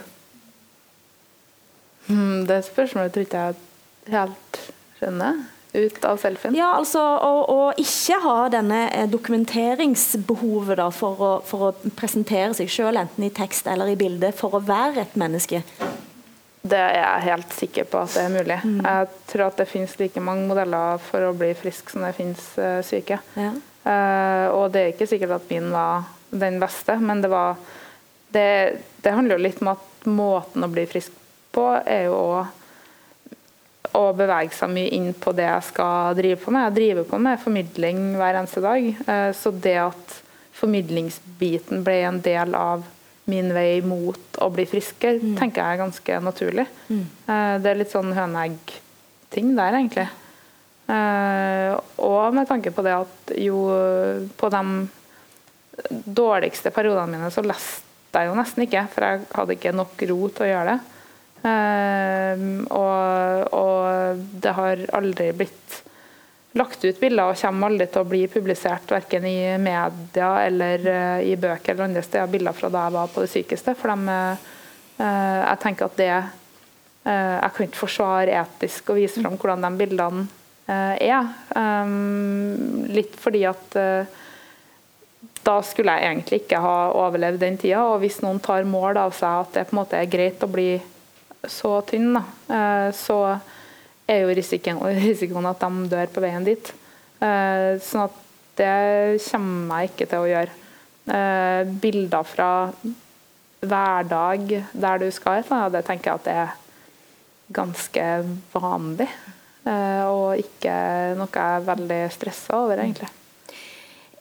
Hmm, det spørsmålet tror ikke jeg helt skjønner ut av selfien? Ja, altså å, ikke ha denne eh, dokumenteringsbehovet da, for, å, for, å, presentere seg selv, enten i tekst eller i bilde, for å være et menneske. Det er jeg helt sikker på at det er mulig. Mm. Jeg tror at det finnes like mange modeller for å bli frisk som det finnes uh, syke. Ja. Uh, og det er ikke sikkert at min var den beste, men det var Det, det handler jo litt om at måten å bli frisk på er jo òg å bevege seg mye inn på det jeg skal drive på med. Jeg driver på med formidling hver eneste dag. Eh, så det at formidlingsbiten ble en del av min vei mot å bli friskere, mm. tenker jeg er ganske naturlig. Mm. Eh, det er litt sånn høne-egg-ting der, egentlig. Eh, og med tanke på det at jo på de dårligste periodene mine så leste jeg jo nesten ikke, for jeg hadde ikke nok ro til å gjøre det. Ehm, og, og, det har aldri blitt lagt ut bilder og kommer aldri til å bli publisert verken i media eller uh, i bøker eller andre steder bilder fra da jeg var på det sykeste. For de, uh, jeg tenker at det Jeg kan ikke forsvare etisk å vise fram hvordan de bildene er. Um, litt fordi at da skulle jeg egentlig ikke ha overlevd den tida. Og hvis noen tar mål av seg at det på en måte er greit å bli så tynn, da, eh, så er jo risikoen, risikoen, at de dør på veien dit. Eh, sånn at det kommer jeg ikke til å gjøre. Eh, bilder fra hverdag der du skal, det tenker jeg at det er ganske vanlig. Og ikke noe jeg er veldig stressa over, egentlig.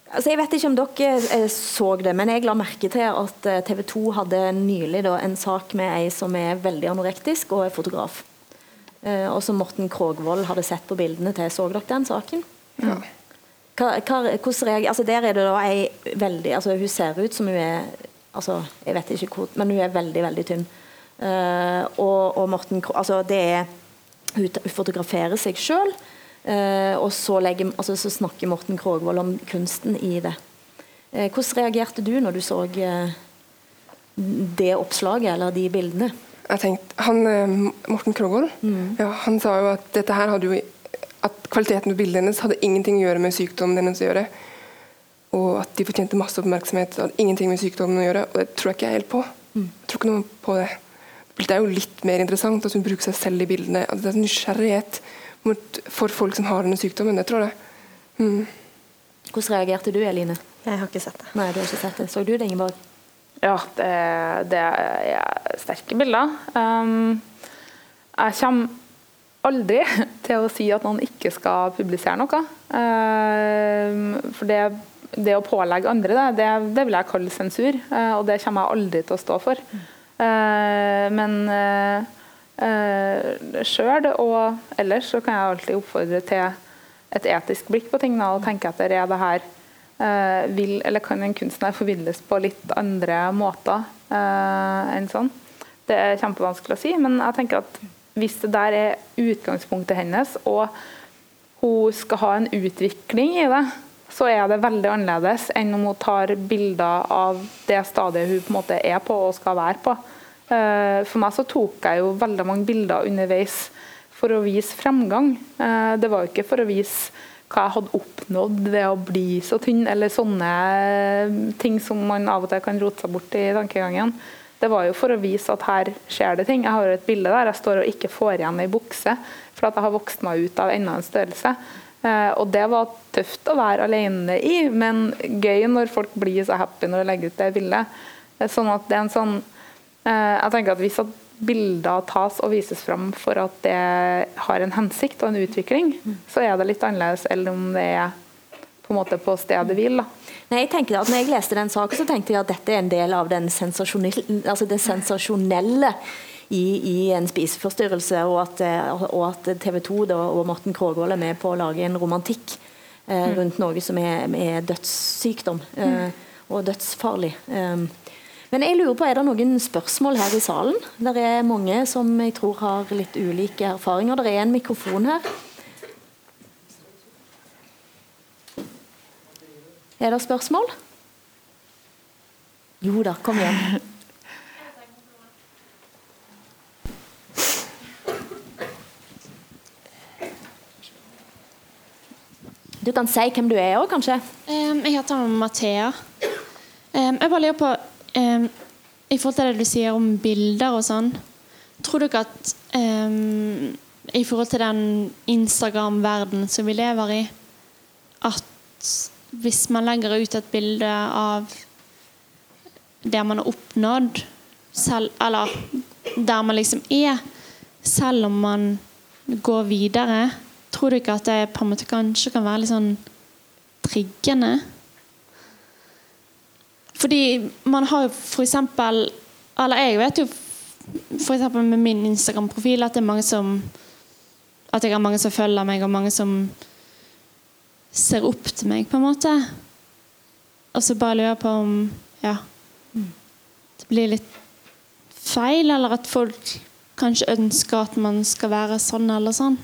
Altså, jeg vet ikke om dere eh, så det, men jeg la merke til at eh, TV 2 hadde nylig da, en sak med ei som er veldig anorektisk og er fotograf. Eh, og som Morten Krogvold hadde sett på bildene til. Så dere den saken? Ja. Hva, hva, altså, der er det da ei veldig altså, Hun ser ut som hun er altså, Jeg vet ikke hvor, men hun er veldig, veldig tynn. Uh, og, og Morten altså, det er Hun fotograferer seg sjøl. Eh, og så, legger, altså, så, snakker Morten Krogvold om kunsten i det. Eh, hvordan reagerte du når du så det oppslaget eller de bildene? Jeg tenkte, han, Morten Krogvold mm. ja, han sa jo at dette her hadde jo at kvaliteten på bildet hennes hadde ingenting å gjøre med sykdommen hennes å gjøre. Og at de fortjente masse oppmerksomhet. Det hadde ingenting med sykdommen å gjøre. Og det tror jeg ikke jeg helt på. Mm. Jeg tror ikke noe på det. Det er jo litt mer interessant at hun bruker seg selv i bildene. At det er nysgjerrighet for folk som har denne sykdommen. Det tror jeg. Mm. Hvordan reagerte du, Eline? Jeg har ikke sett det. Nei, du har ikke sett det. Så du det, Ingeborg? Ja, det, det er sterke bilder. Um, jeg kommer aldri til å si at noen ikke skal publisere noe. Um, for det, det, å pålegge andre det, det, det vil jeg kalle sensur, uh, og det kommer jeg aldri til å stå for. Uh, men uh, sjøl. Og ellers så kan jeg alltid oppfordre til et etisk blikk på ting og tenke etter er det her uh, vil, eller kan en kunstner forvilles på litt andre måter uh, enn sånn. Det er kjempevanskelig å si, men jeg tenker at hvis det der er utgangspunktet hennes, og hun skal ha en utvikling i det, så er det veldig annerledes enn om hun tar bilder av det stadiet hun på en måte er på og skal være på. Eh, for meg så tok jeg jo veldig mange bilder underveis for å vise fremgang. Eh, det var jo ikke for å vise hva jeg hadde oppnådd ved å bli så tynn, eller sånne ting som man av og til kan rote seg bort i tankegangen. Det var jo for å vise at her skjer det ting. Jeg har jo et bilde der jeg står og ikke får igjen ei bukse for at jeg har vokst meg ut av enda en størrelse. Eh, og det var tøft å være alene i, men gøy når folk blir så happy når de legger ut det bildet. Eh, sånn at det er en sånn eh, Jeg tenker at hvis at bilder tas og vises fram for at det har en hensikt og en utvikling, så er det litt annerledes enn om det er på en måte på stedet hvil. Nei, jeg tenker at når jeg leste den saken, så tenkte jeg at dette er en del av den sensasjonelle, altså det sensasjonelle i, i, en spiseforstyrrelse, og at, og at TV 2 da, og Morten Krogvold er med på å lage en romantikk eh, mm. rundt noe som er, er dødssykdom eh, og dødsfarlig. Um, men jeg lurer på, er det noen spørsmål her i salen? Det er mange som jeg tror har litt ulike erfaringer. Det er en mikrofon her. Er det spørsmål? Jo da, kom igjen. Du kan si hvem du er òg, kanskje? Jeg heter Mathea. Um, jeg bare lurer på um, I forhold til det du sier om bilder og sånn Tror dere at i forhold til den Instagram-verdenen som vi lever i, at hvis man legger ut et bilde av det man har oppnådd, selv, eller der man liksom er, selv om man går videre, tror du ikke at det på en måte kanskje kan være litt sånn triggende? Fordi man har jo f.eks. Eller jeg vet jo f.eks. med min Instagram-profil at det er mange som At jeg har mange som følger meg, og mange som ser opp til meg, på en måte. Og så bare lurer jeg på om ja, det blir litt feil, eller at folk kanskje ønsker at man skal være sånn eller sånn.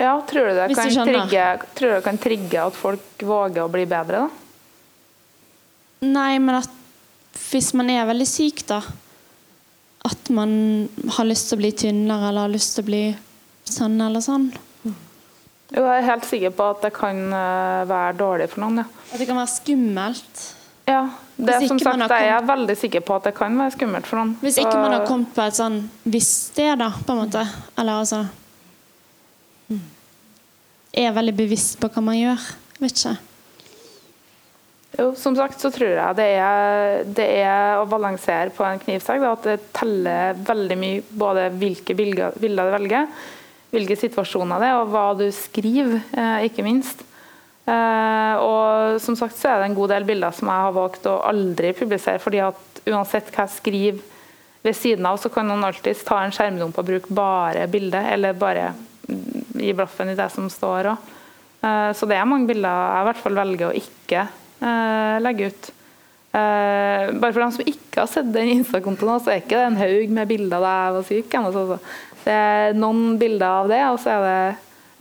Ja, tror du det, kan trigge, tror du det kan trigge at folk våger å bli bedre, da? Nei, men at hvis man er veldig syk, da At man har lyst til å bli tynnere eller har lyst til å bli sånn eller sånn. Jo, jeg er helt sikker på at det kan eh, være dårlig for noen. Ja. At det kan være skummelt? Ja, det som sagt, kommet... jeg er veldig sikker på at det kan være skummelt for noen. Hvis ikke man har kommet på et sånn visst sted, da, på en måte. Eller altså Er veldig bevisst på hva man gjør. Vet ikke. Jo, som sagt så tror jeg det er, det er å balansere på en knivsegg. At det teller veldig mye både hvilke bilder du velger, hvilke situasjoner det er, og hva du skriver, eh, ikke minst. Eh, og som sagt så er det en god del bilder som jeg har valgt å aldri publisere, fordi at uansett hva jeg skriver ved siden av, så kan noen alltid ta en skjermdump og bruke bare bildet, eller bare gi blaffen i det som står òg. Eh, så det er mange bilder jeg i hvert fall velger å ikke legge ut. Bare for dem som ikke har sett den Insta-kontoen, så er ikke det en haug med bilder da jeg var syk. Altså. Det er noen bilder av det, og så er det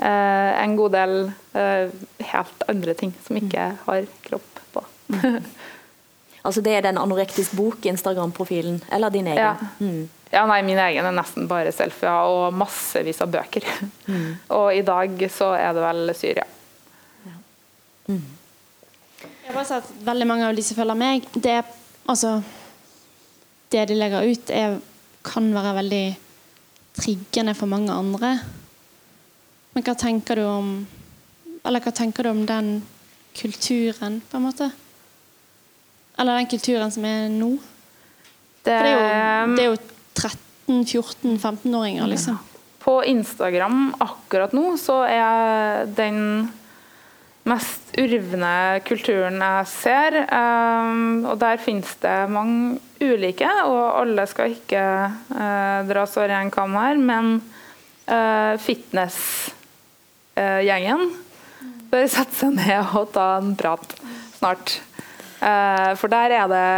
eh, en god del eh, helt andre ting som ikke har kropp på. altså Det er den anorektisk bok-Instagram-profilen, eller din egen? Ja. Mm. ja. nei, min egen er nesten bare selfier og massevis av bøker. Mm. og i dag så er det vel Syria. Ja. Mm. Jeg bare at veldig mange av de som følger meg, det, altså, det de legger ut, er, kan være veldig triggende for mange andre. Men hva tenker du om Eller hva tenker du om den kulturen, på en måte? Eller den kulturen som er nå? Det, det er jo, det er jo 13-14-15-åringer, liksom. På Instagram akkurat nå så er den mest urvne kulturen jeg ser. Um, og der finnes det mange ulike, og alle skal ikke uh, dras over en kam her. Men uh, fitnessgjengen bør sette seg ned og ta en prat snart. Uh, for der er det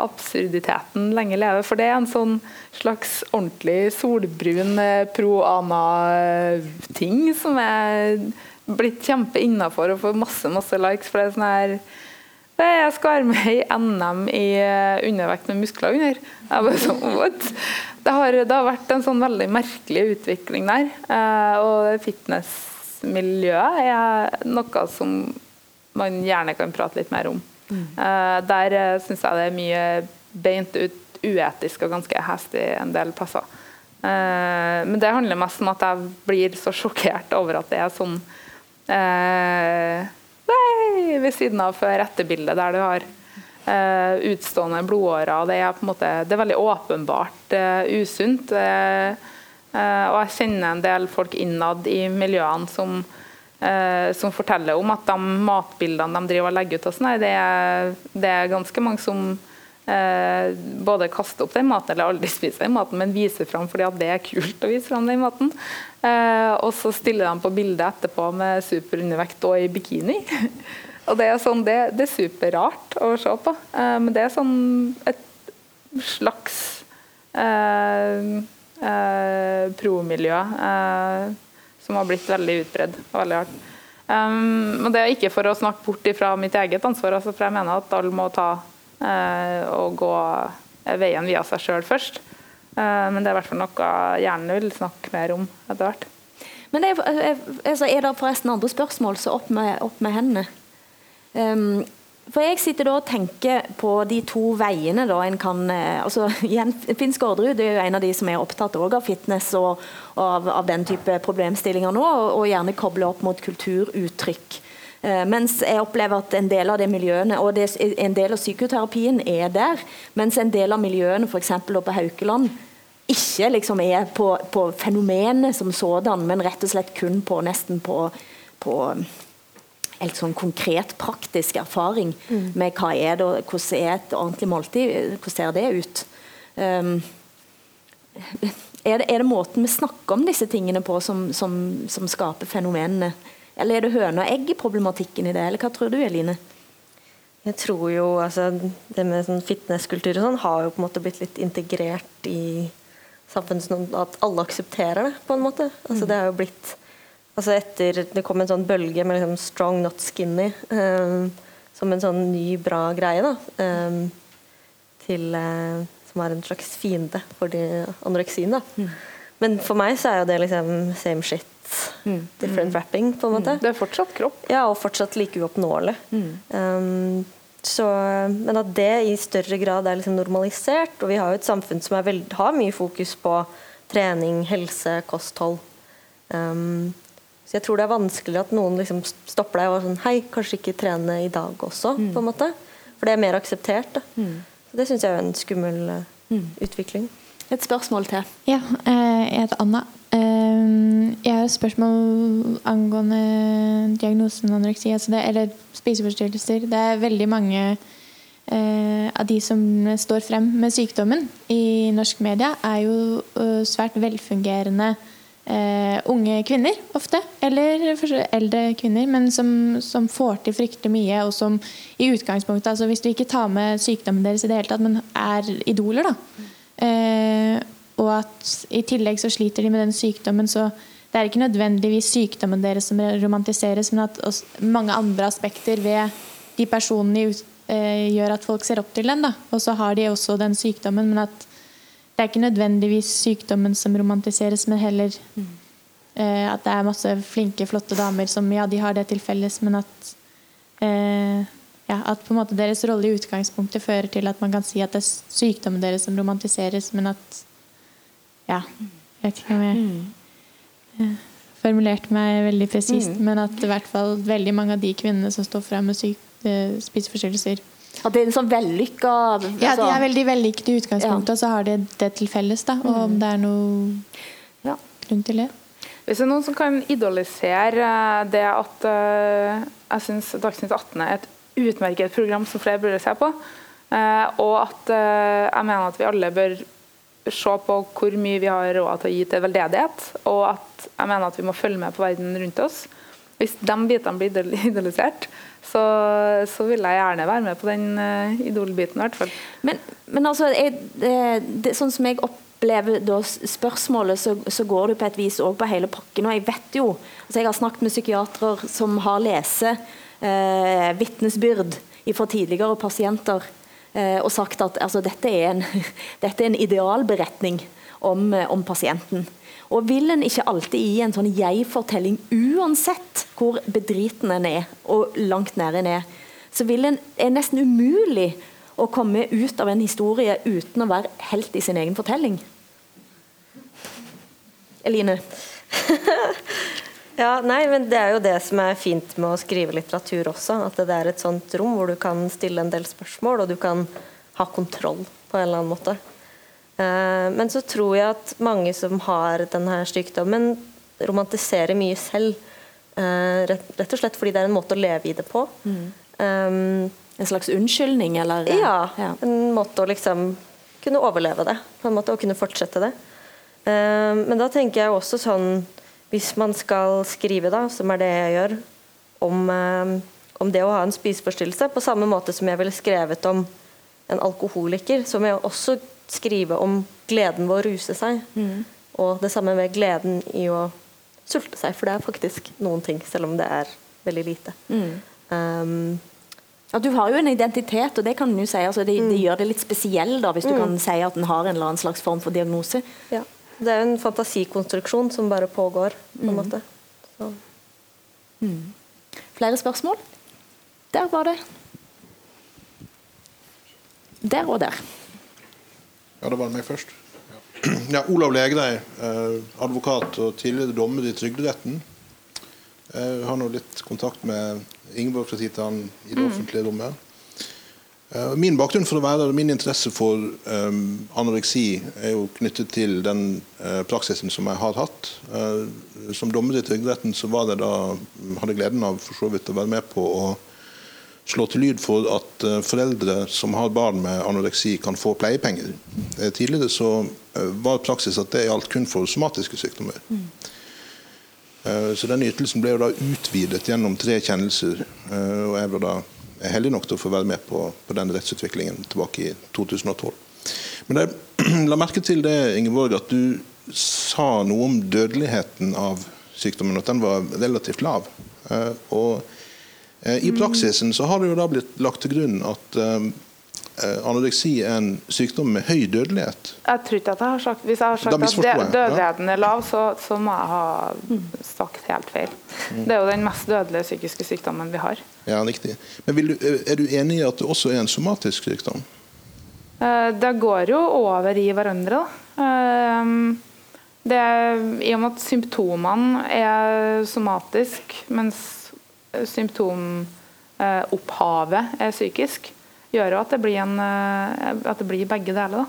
absurditeten lenge leve. For det er en sånn slags ordentlig solbrun pro-ana-ting som er blitt kjempe innafor og får masse masse likes. for det er sånn her jeg skal være med i NM i eh, undervekt med muskler under. Sånn, det, har, det, har, vært en sånn veldig merkelig utvikling der. Eh, og fitnessmiljøet er noe som man gjerne kan prate litt mer om. Mm. Eh, der syns jeg det er mye beint ut uetisk og ganske hestig en del plasser. Men det handler mest om at jeg blir så sjokkert over at det er sånn nei, ved siden av før-etter-bildet, der du har eh, utstående blodårer. Det er, på en måte, det er veldig åpenbart eh, usunt. Eh, eh, og jeg kjenner en del folk innad i miljøene som, eh, som forteller om at de matbildene de driver og legger ut, og sånn, det, er, det er ganske mange som Eh, både kaste opp den maten eller aldri spise den maten, men vise fram fordi at det er kult å vise fram den maten. Eh, og så stiller de på bildet etterpå med superundervekt og i bikini. og det er, sånn, det, det er superrart å se på, eh, men det er sånn et slags eh, eh, promiljø eh, som har blitt veldig utbredd og veldig hardt. Um, men det er ikke for å snakke bort fra mitt eget ansvar, altså, for jeg mener at alle må ta og gå veien via seg sjøl først. Eh, men det er i hvert fall noe jeg vil snakke mer om etter hvert. Men det er, eh, altså, er det forresten andre spørsmål, så opp med, opp med hendene. Um, for jeg sitter da og tenker på de to veiene da en kan altså Finn Skårderud er jo en av de som er opptatt av fitness og, og av, av, den type problemstillinger nå, og, og gjerne kobler opp mot kulturuttrykk. Uh, mens jeg opplever at en del av de miljøene, og det, en del av psykoterapien er der, mens en del av miljøene f.eks. på Haukeland ikke liksom er på, på fenomenet som sådan, men rett og slett kun på nesten på, på en sånn konkret, praktisk erfaring mm. med hva er det, hvordan er et ordentlig måltid, hvordan ser det ut. Um, er, det, er det måten vi snakker om disse tingene på som, som, som skaper fenomenene? Eller er det høne og egg-problematikken i det, eller hva tror du Eline? Jeg tror jo altså, Det med sånn fitnesskultur og sånn har jo på en måte blitt litt integrert i samfunnet, at alle aksepterer det, på en måte. Altså, det har jo blitt altså etter Det kom en sånn bølge med liksom 'strong, not skinny' um, som en sånn ny, bra greie. da, um, til, uh, Som er en slags fiende for de anoreksien. da. Mm. Men for meg så er jo det liksom same shit Mm. Different wrapping, på en måte. Mm. Det er fortsatt kropp. Ja, og fortsatt like uoppnåelig. Mm. Um, så, men at det i større grad er liksom normalisert. Og vi har jo et samfunn som veld, har mye fokus på trening, helse, kosthold. Um, så jeg tror det er vanskelig at noen liksom stopper deg og er sånn Hei, kanskje ikke trene i dag også, mm. på en måte. For det er mer akseptert. Mm. Så det syns jeg er en skummel uh, utvikling. Et spørsmål til. Ja, eh, heter Anna. Jeg har et spørsmål angående diagnosen anoreksi, altså det, eller spiseforstyrrelser. Det er veldig mange eh, av de som står frem med sykdommen i norsk media, er jo uh, svært velfungerende eh, unge kvinner, ofte. Eller eldre kvinner, men som, som, får til fryktelig mye, og som i utgangspunktet altså Hvis du ikke tar med sykdommen deres i det hele tatt, men er idoler, da. Og at i tillegg så sliter de med den sykdommen, så det er ikke nødvendigvis sykdommen deres som romantiseres, men at mange andre aspekter ved de personene eh, gjør at folk ser opp til den. Da. Og så har de også den sykdommen, men at det er ikke nødvendigvis sykdommen som romantiseres, men heller mm. at det er masse flinke, flotte damer som ja, de har det til felles, men at eh, ja, at på en måte deres rolle i utgangspunktet fører til at man kan si at det er sykdommen deres som romantiseres, men at ja. Jeg vet ikke om jeg mm. formulerte meg veldig presist, mm. men at i hvert fall veldig mange av de kvinnene som står frem med eh, spiseforstyrrelser At det er en sånn vellykka altså. Ja, de er veldig vellykkede i utgangspunktet, ja. og så har de det til felles. da, Og om mm. det er noe ja. grunn til det. Hvis det er noen som kan idolisere eh, det at uh, jeg syns Dagsnytt 18 er et utmerket program som flere burde se på, uh, og at uh, jeg mener at vi alle bør se på hvor mye vi har råd til å gi til veldedighet, og at jeg mener at vi må følge med på verden rundt oss. Hvis de bitene blir idolisert, så, så, vil jeg gjerne være med på den uh, idolbiten, hvert fall. Men, men altså, jeg, det, det, sånn som jeg opplever da spørsmålet, så, så, går det på et vis òg på hele pakken. Og jeg vet jo altså Jeg har snakket med psykiatere som har lest eh, vitnesbyrd fra tidligere pasienter eh, og sagt at altså, dette, er en, dette, er en, idealberetning om, eh, om pasienten. Og vil en ikke alltid gi en sånn jeg-fortelling, uansett hvor bedriten en er, og langt nær en er, så vil en, er nesten umulig å komme ut av en historie uten å være helt i sin egen fortelling? Eline? ja, nei, men Det er jo det som er fint med å skrive litteratur også. At det er et sånt rom hvor du kan stille en del spørsmål, og du kan ha kontroll på en eller annen måte. Eh, men så tror jeg at mange som har denne sykdommen, romantiserer mye selv. Eh, rett og slett fordi det er en måte å leve i det på. Mm. Um, en slags unnskyldning, eller? Ja, ja, en måte å liksom kunne overleve det, på en måte, og kunne fortsette det. Um, men da tenker jeg også sånn Hvis man skal skrive, da, som er det jeg gjør, om, uh, om det å ha en spiseforstyrrelse, på samme måte som jeg ville skrevet om en alkoholiker, så må jeg også skrive om gleden ved å ruse seg. Mm. Og det samme med gleden i å sulte seg, for det er faktisk noen ting, selv om det er veldig lite. Mm. Um, ja, Du har jo en identitet, og det kan du si, altså det, det, mm. gjør det litt spesiell da, hvis du mm. kan si at den har en eller annen slags form for diagnose. Ja, Det er jo en fantasikonstruksjon som bare pågår. på en mm. måte. Mm. Flere spørsmål? Der var det. Der og der. Ja, det var meg først. Ja. ja Olav Legreid, eh, advokat og tidligere dommer i Trygderetten. Jeg har nå litt kontakt med Ingeborg fra tid til annen i det mm. offentlige rommet. Uh, min bakgrunn for å være min interesse for um, anoreksi er jo knyttet til den uh, praksisen som jeg har hatt. Uh, som dommer i Trygderetten så var det da, hadde jeg gleden av for så vidt å være med på å slå til lyd for at foreldre som har barn med anoreksi, kan få pleiepenger. tidligere så var praksis at det gjaldt kun for somatiske sykdommer. Mm. Eh, så den ytelsen ble jo da utvidet gjennom tre kjennelser. Eh, og jeg ble da heldig nok til å få være med på, på den rettsutviklingen tilbake i 2012. Men jeg la merke til det, Ingeborg, at du sa noe om dødeligheten av sykdommen, at den var relativt lav. Eh, og i praksisen så har det jo da blitt lagt til grunn at Eh, anoreksi er en sykdom med høy dødelighet? Jeg tror ikke at jeg har sagt Hvis jeg har sagt at dødeligheten er lav, så, så, må jeg ha sagt helt feil. Mm. Det er jo den mest dødelige psykiske sykdommen vi har. Ja, riktig. Men du, Er du enig i at det også er en somatisk sykdom? Eh, det går jo over i hverandre. da. det, I og med at symptomene er somatisk, mens symptomopphavet er psykisk, gjør jo at det blir, en, eh, at det blir begge deler.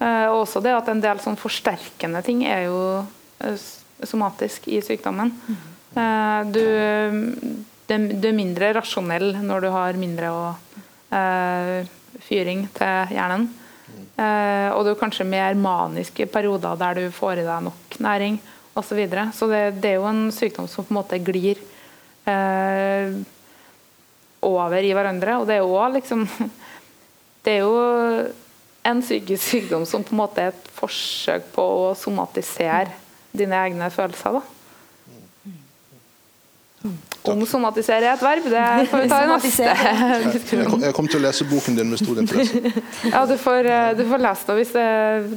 Eh, og også det at en del sånn forsterkende ting er jo eh, somatisk i sykdommen. Du, du er mindre rasjonell når du har mindre å, fyring til hjernen. og du er kanskje mer manisk i perioder der du får i deg nok næring osv. Så, så det, det, er jo en sykdom som på en måte glir eh, over i hverandre. Og det er jo liksom Det er jo en psykisk sykdom som på en måte er et forsøk på å somatisere dine egne følelser. da. Om somatisere er et verb, det får vi ta i neste diskusjon. Jeg kommer til å lese boken din med stor interesse. Ja, du får, eh, du får lese det hvis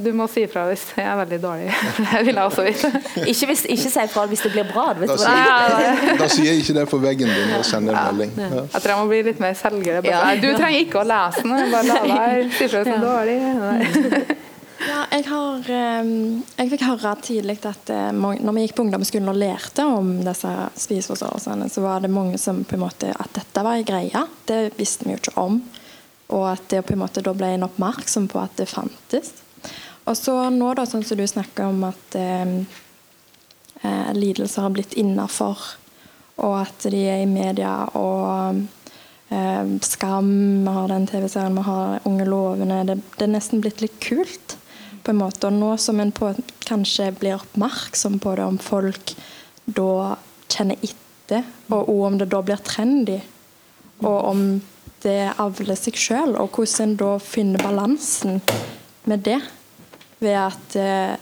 du må si ifra hvis det er veldig dårlig. Det vil jeg også vite. Ikke, hvis, ikke si ifra hvis det blir bra. Vet da, sier, da sier jeg ikke det på veggen din og sender en melding. Ja. Jeg tror jeg må bli litt mer selger. Du trenger ikke å lese den, bare la være. Si ifra hvis det er dårlig. Nei. Ja, jeg, har, ehm, jeg fikk høre tidlig at eh, når vi gikk på ungdomsskolen og lærte om disse spiseforstyrrelsene, så var det mange som på en måte At dette var en greie, det visste vi jo ikke om. Og at det på en måte da ble en oppmerksom på at det fantes. Og så nå, da, sånn som du snakker om at eh, eh lidelser har blitt innafor, og at de er i media og eh, Skam, vi har den TV-serien, vi har Unge lovende. Det, det, er nesten blitt litt kult, på en måte. Og nå som en på, kanskje blir oppmerksom på det, om folk da kjenner etter, og om det da blir trendy, og om det avler seg sjøl, og hvordan en da finner balansen med det. Ved at eh,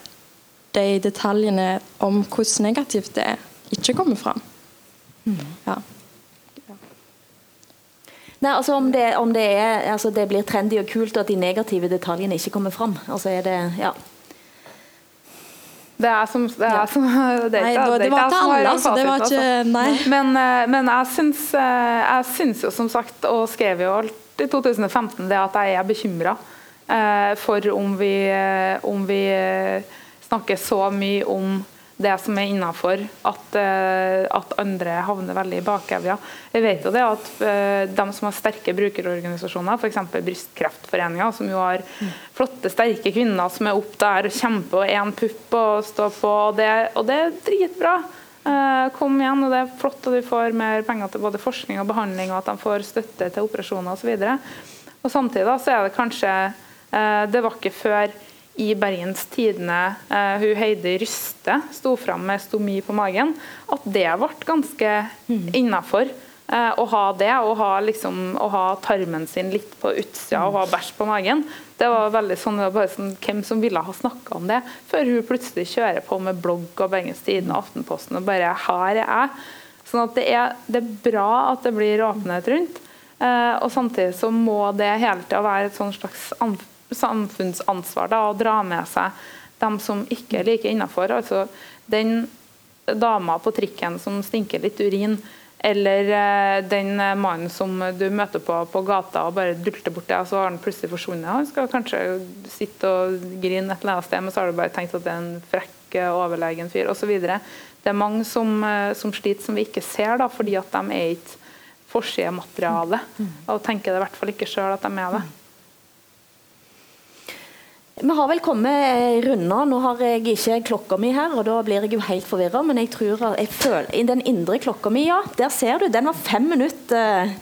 de detaljene om hvordan negativt det er, ikke kommer fram. Mm. Ja. Nei, altså om, det, om det, er, altså det, blir trendy og kult at de negative detaljene ikke kommer fram. Altså er det, ja. Det er som Det, er som, det, nei, det, det var ikke alle, altså. Det var ikke Nei. Men, eh, men jeg, syns, eh, jeg syns jo som sagt, og skrev jo alt i 2015, det at jeg er bekymra eh, for om vi, om vi snakker så mye om det som er innafor, at, uh, at, andre havner veldig i bakevja. Vi vet jo det at uh, de som har sterke brukerorganisasjoner, f.eks. Brystkreftforeninga, som jo har flotte, sterke kvinner som er opp der og kjemper og én pupp og står på, og det, og det er dritbra. Uh, kom igjen, og det er flott at de får mer penger til både forskning og behandling, og at de får støtte til operasjoner osv. Samtidig da, så er det kanskje Det var ikke før i Bergens Tidende uh, hun Heidi Ryste sto fram med stomi på magen, at det ble ganske mm. innafor. Uh, å ha det, å ha, liksom, å ha, tarmen sin litt på utsida og ha bæsj på magen. Det var veldig sånn, bare sånn, Hvem som ville ha snakka om det, før hun plutselig kjører på med blogg og Bergens Tidende og Aftenposten og bare 'Her er jeg'. Sånn at det er, det er bra at det blir åpenhet rundt. Uh, og samtidig så må det hele tida være et sånn slags samfunnsansvar da, å dra med seg dem som ikke er like innafor. Altså, den dama på trikken som stinker litt urin, eller uh, den mannen som du møter på på gata og bare dulter bort det, og så har han plutselig forsvunnet. Han skal kanskje sitte og grine et eller annet sted, men så har du bare tenkt at det er en frekk, eh, overlegen fyr osv. Det er mange som, uh, som, sliter som vi ikke ser, da, fordi at de er ikke forsidemateriale. Mm. Og tenker det i hvert fall ikke sjøl at de er det. Vi har vel kommet runda. Nå har jeg ikke klokka mi her, og da blir jeg jo helt forvirra. Men jeg tror jeg føler, i den indre klokka mi, ja, der ser du, den var fem minutter.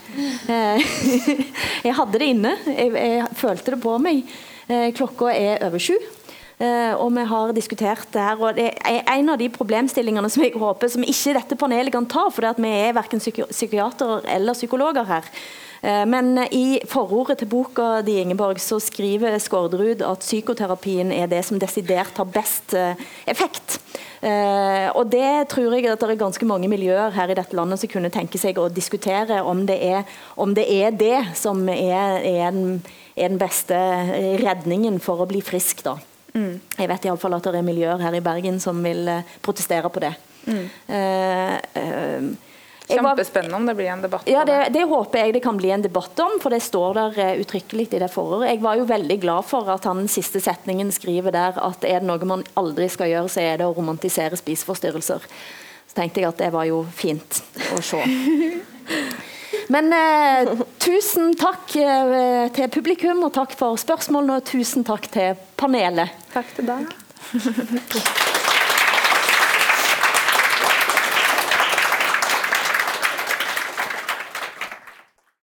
Eh, jeg hadde det inne. Jeg, jeg følte det på meg. Eh, klokka er over sju. Og vi har diskutert det her, og det er En av de problemstillingene som jeg håper som ikke dette panelet kan ta, for vi er verken psyki psykiatere eller psykologer her. Uh, men i forordet til boka di Ingeborg, så skriver Skårderud at psykoterapien er det som desidert har best uh, effekt. og Det tror jeg at det er ganske mange miljøer her i dette landet som kunne tenke seg å diskutere om det er, om det, er det, som er, er, den, er den beste redningen for å bli frisk. da. Mm. Jeg vet iallfall at det er miljøer her i Bergen som vil protestere på det. Mm. Uh, uh, Kjempespennende om det blir en debatt ja, det. Det håper jeg det kan bli en debatt om, for det står der uttrykkelig i det forordet. Jeg var jo veldig glad for at han siste setningen skriver der at er det noe man aldri skal gjøre, så er det å romantisere spiseforstyrrelser. Så tenkte jeg at det var jo fint å se. Men eh, tusen takk eh, til publikum, og takk for spørsmålene, og tusen takk til panelet. Takk til deg.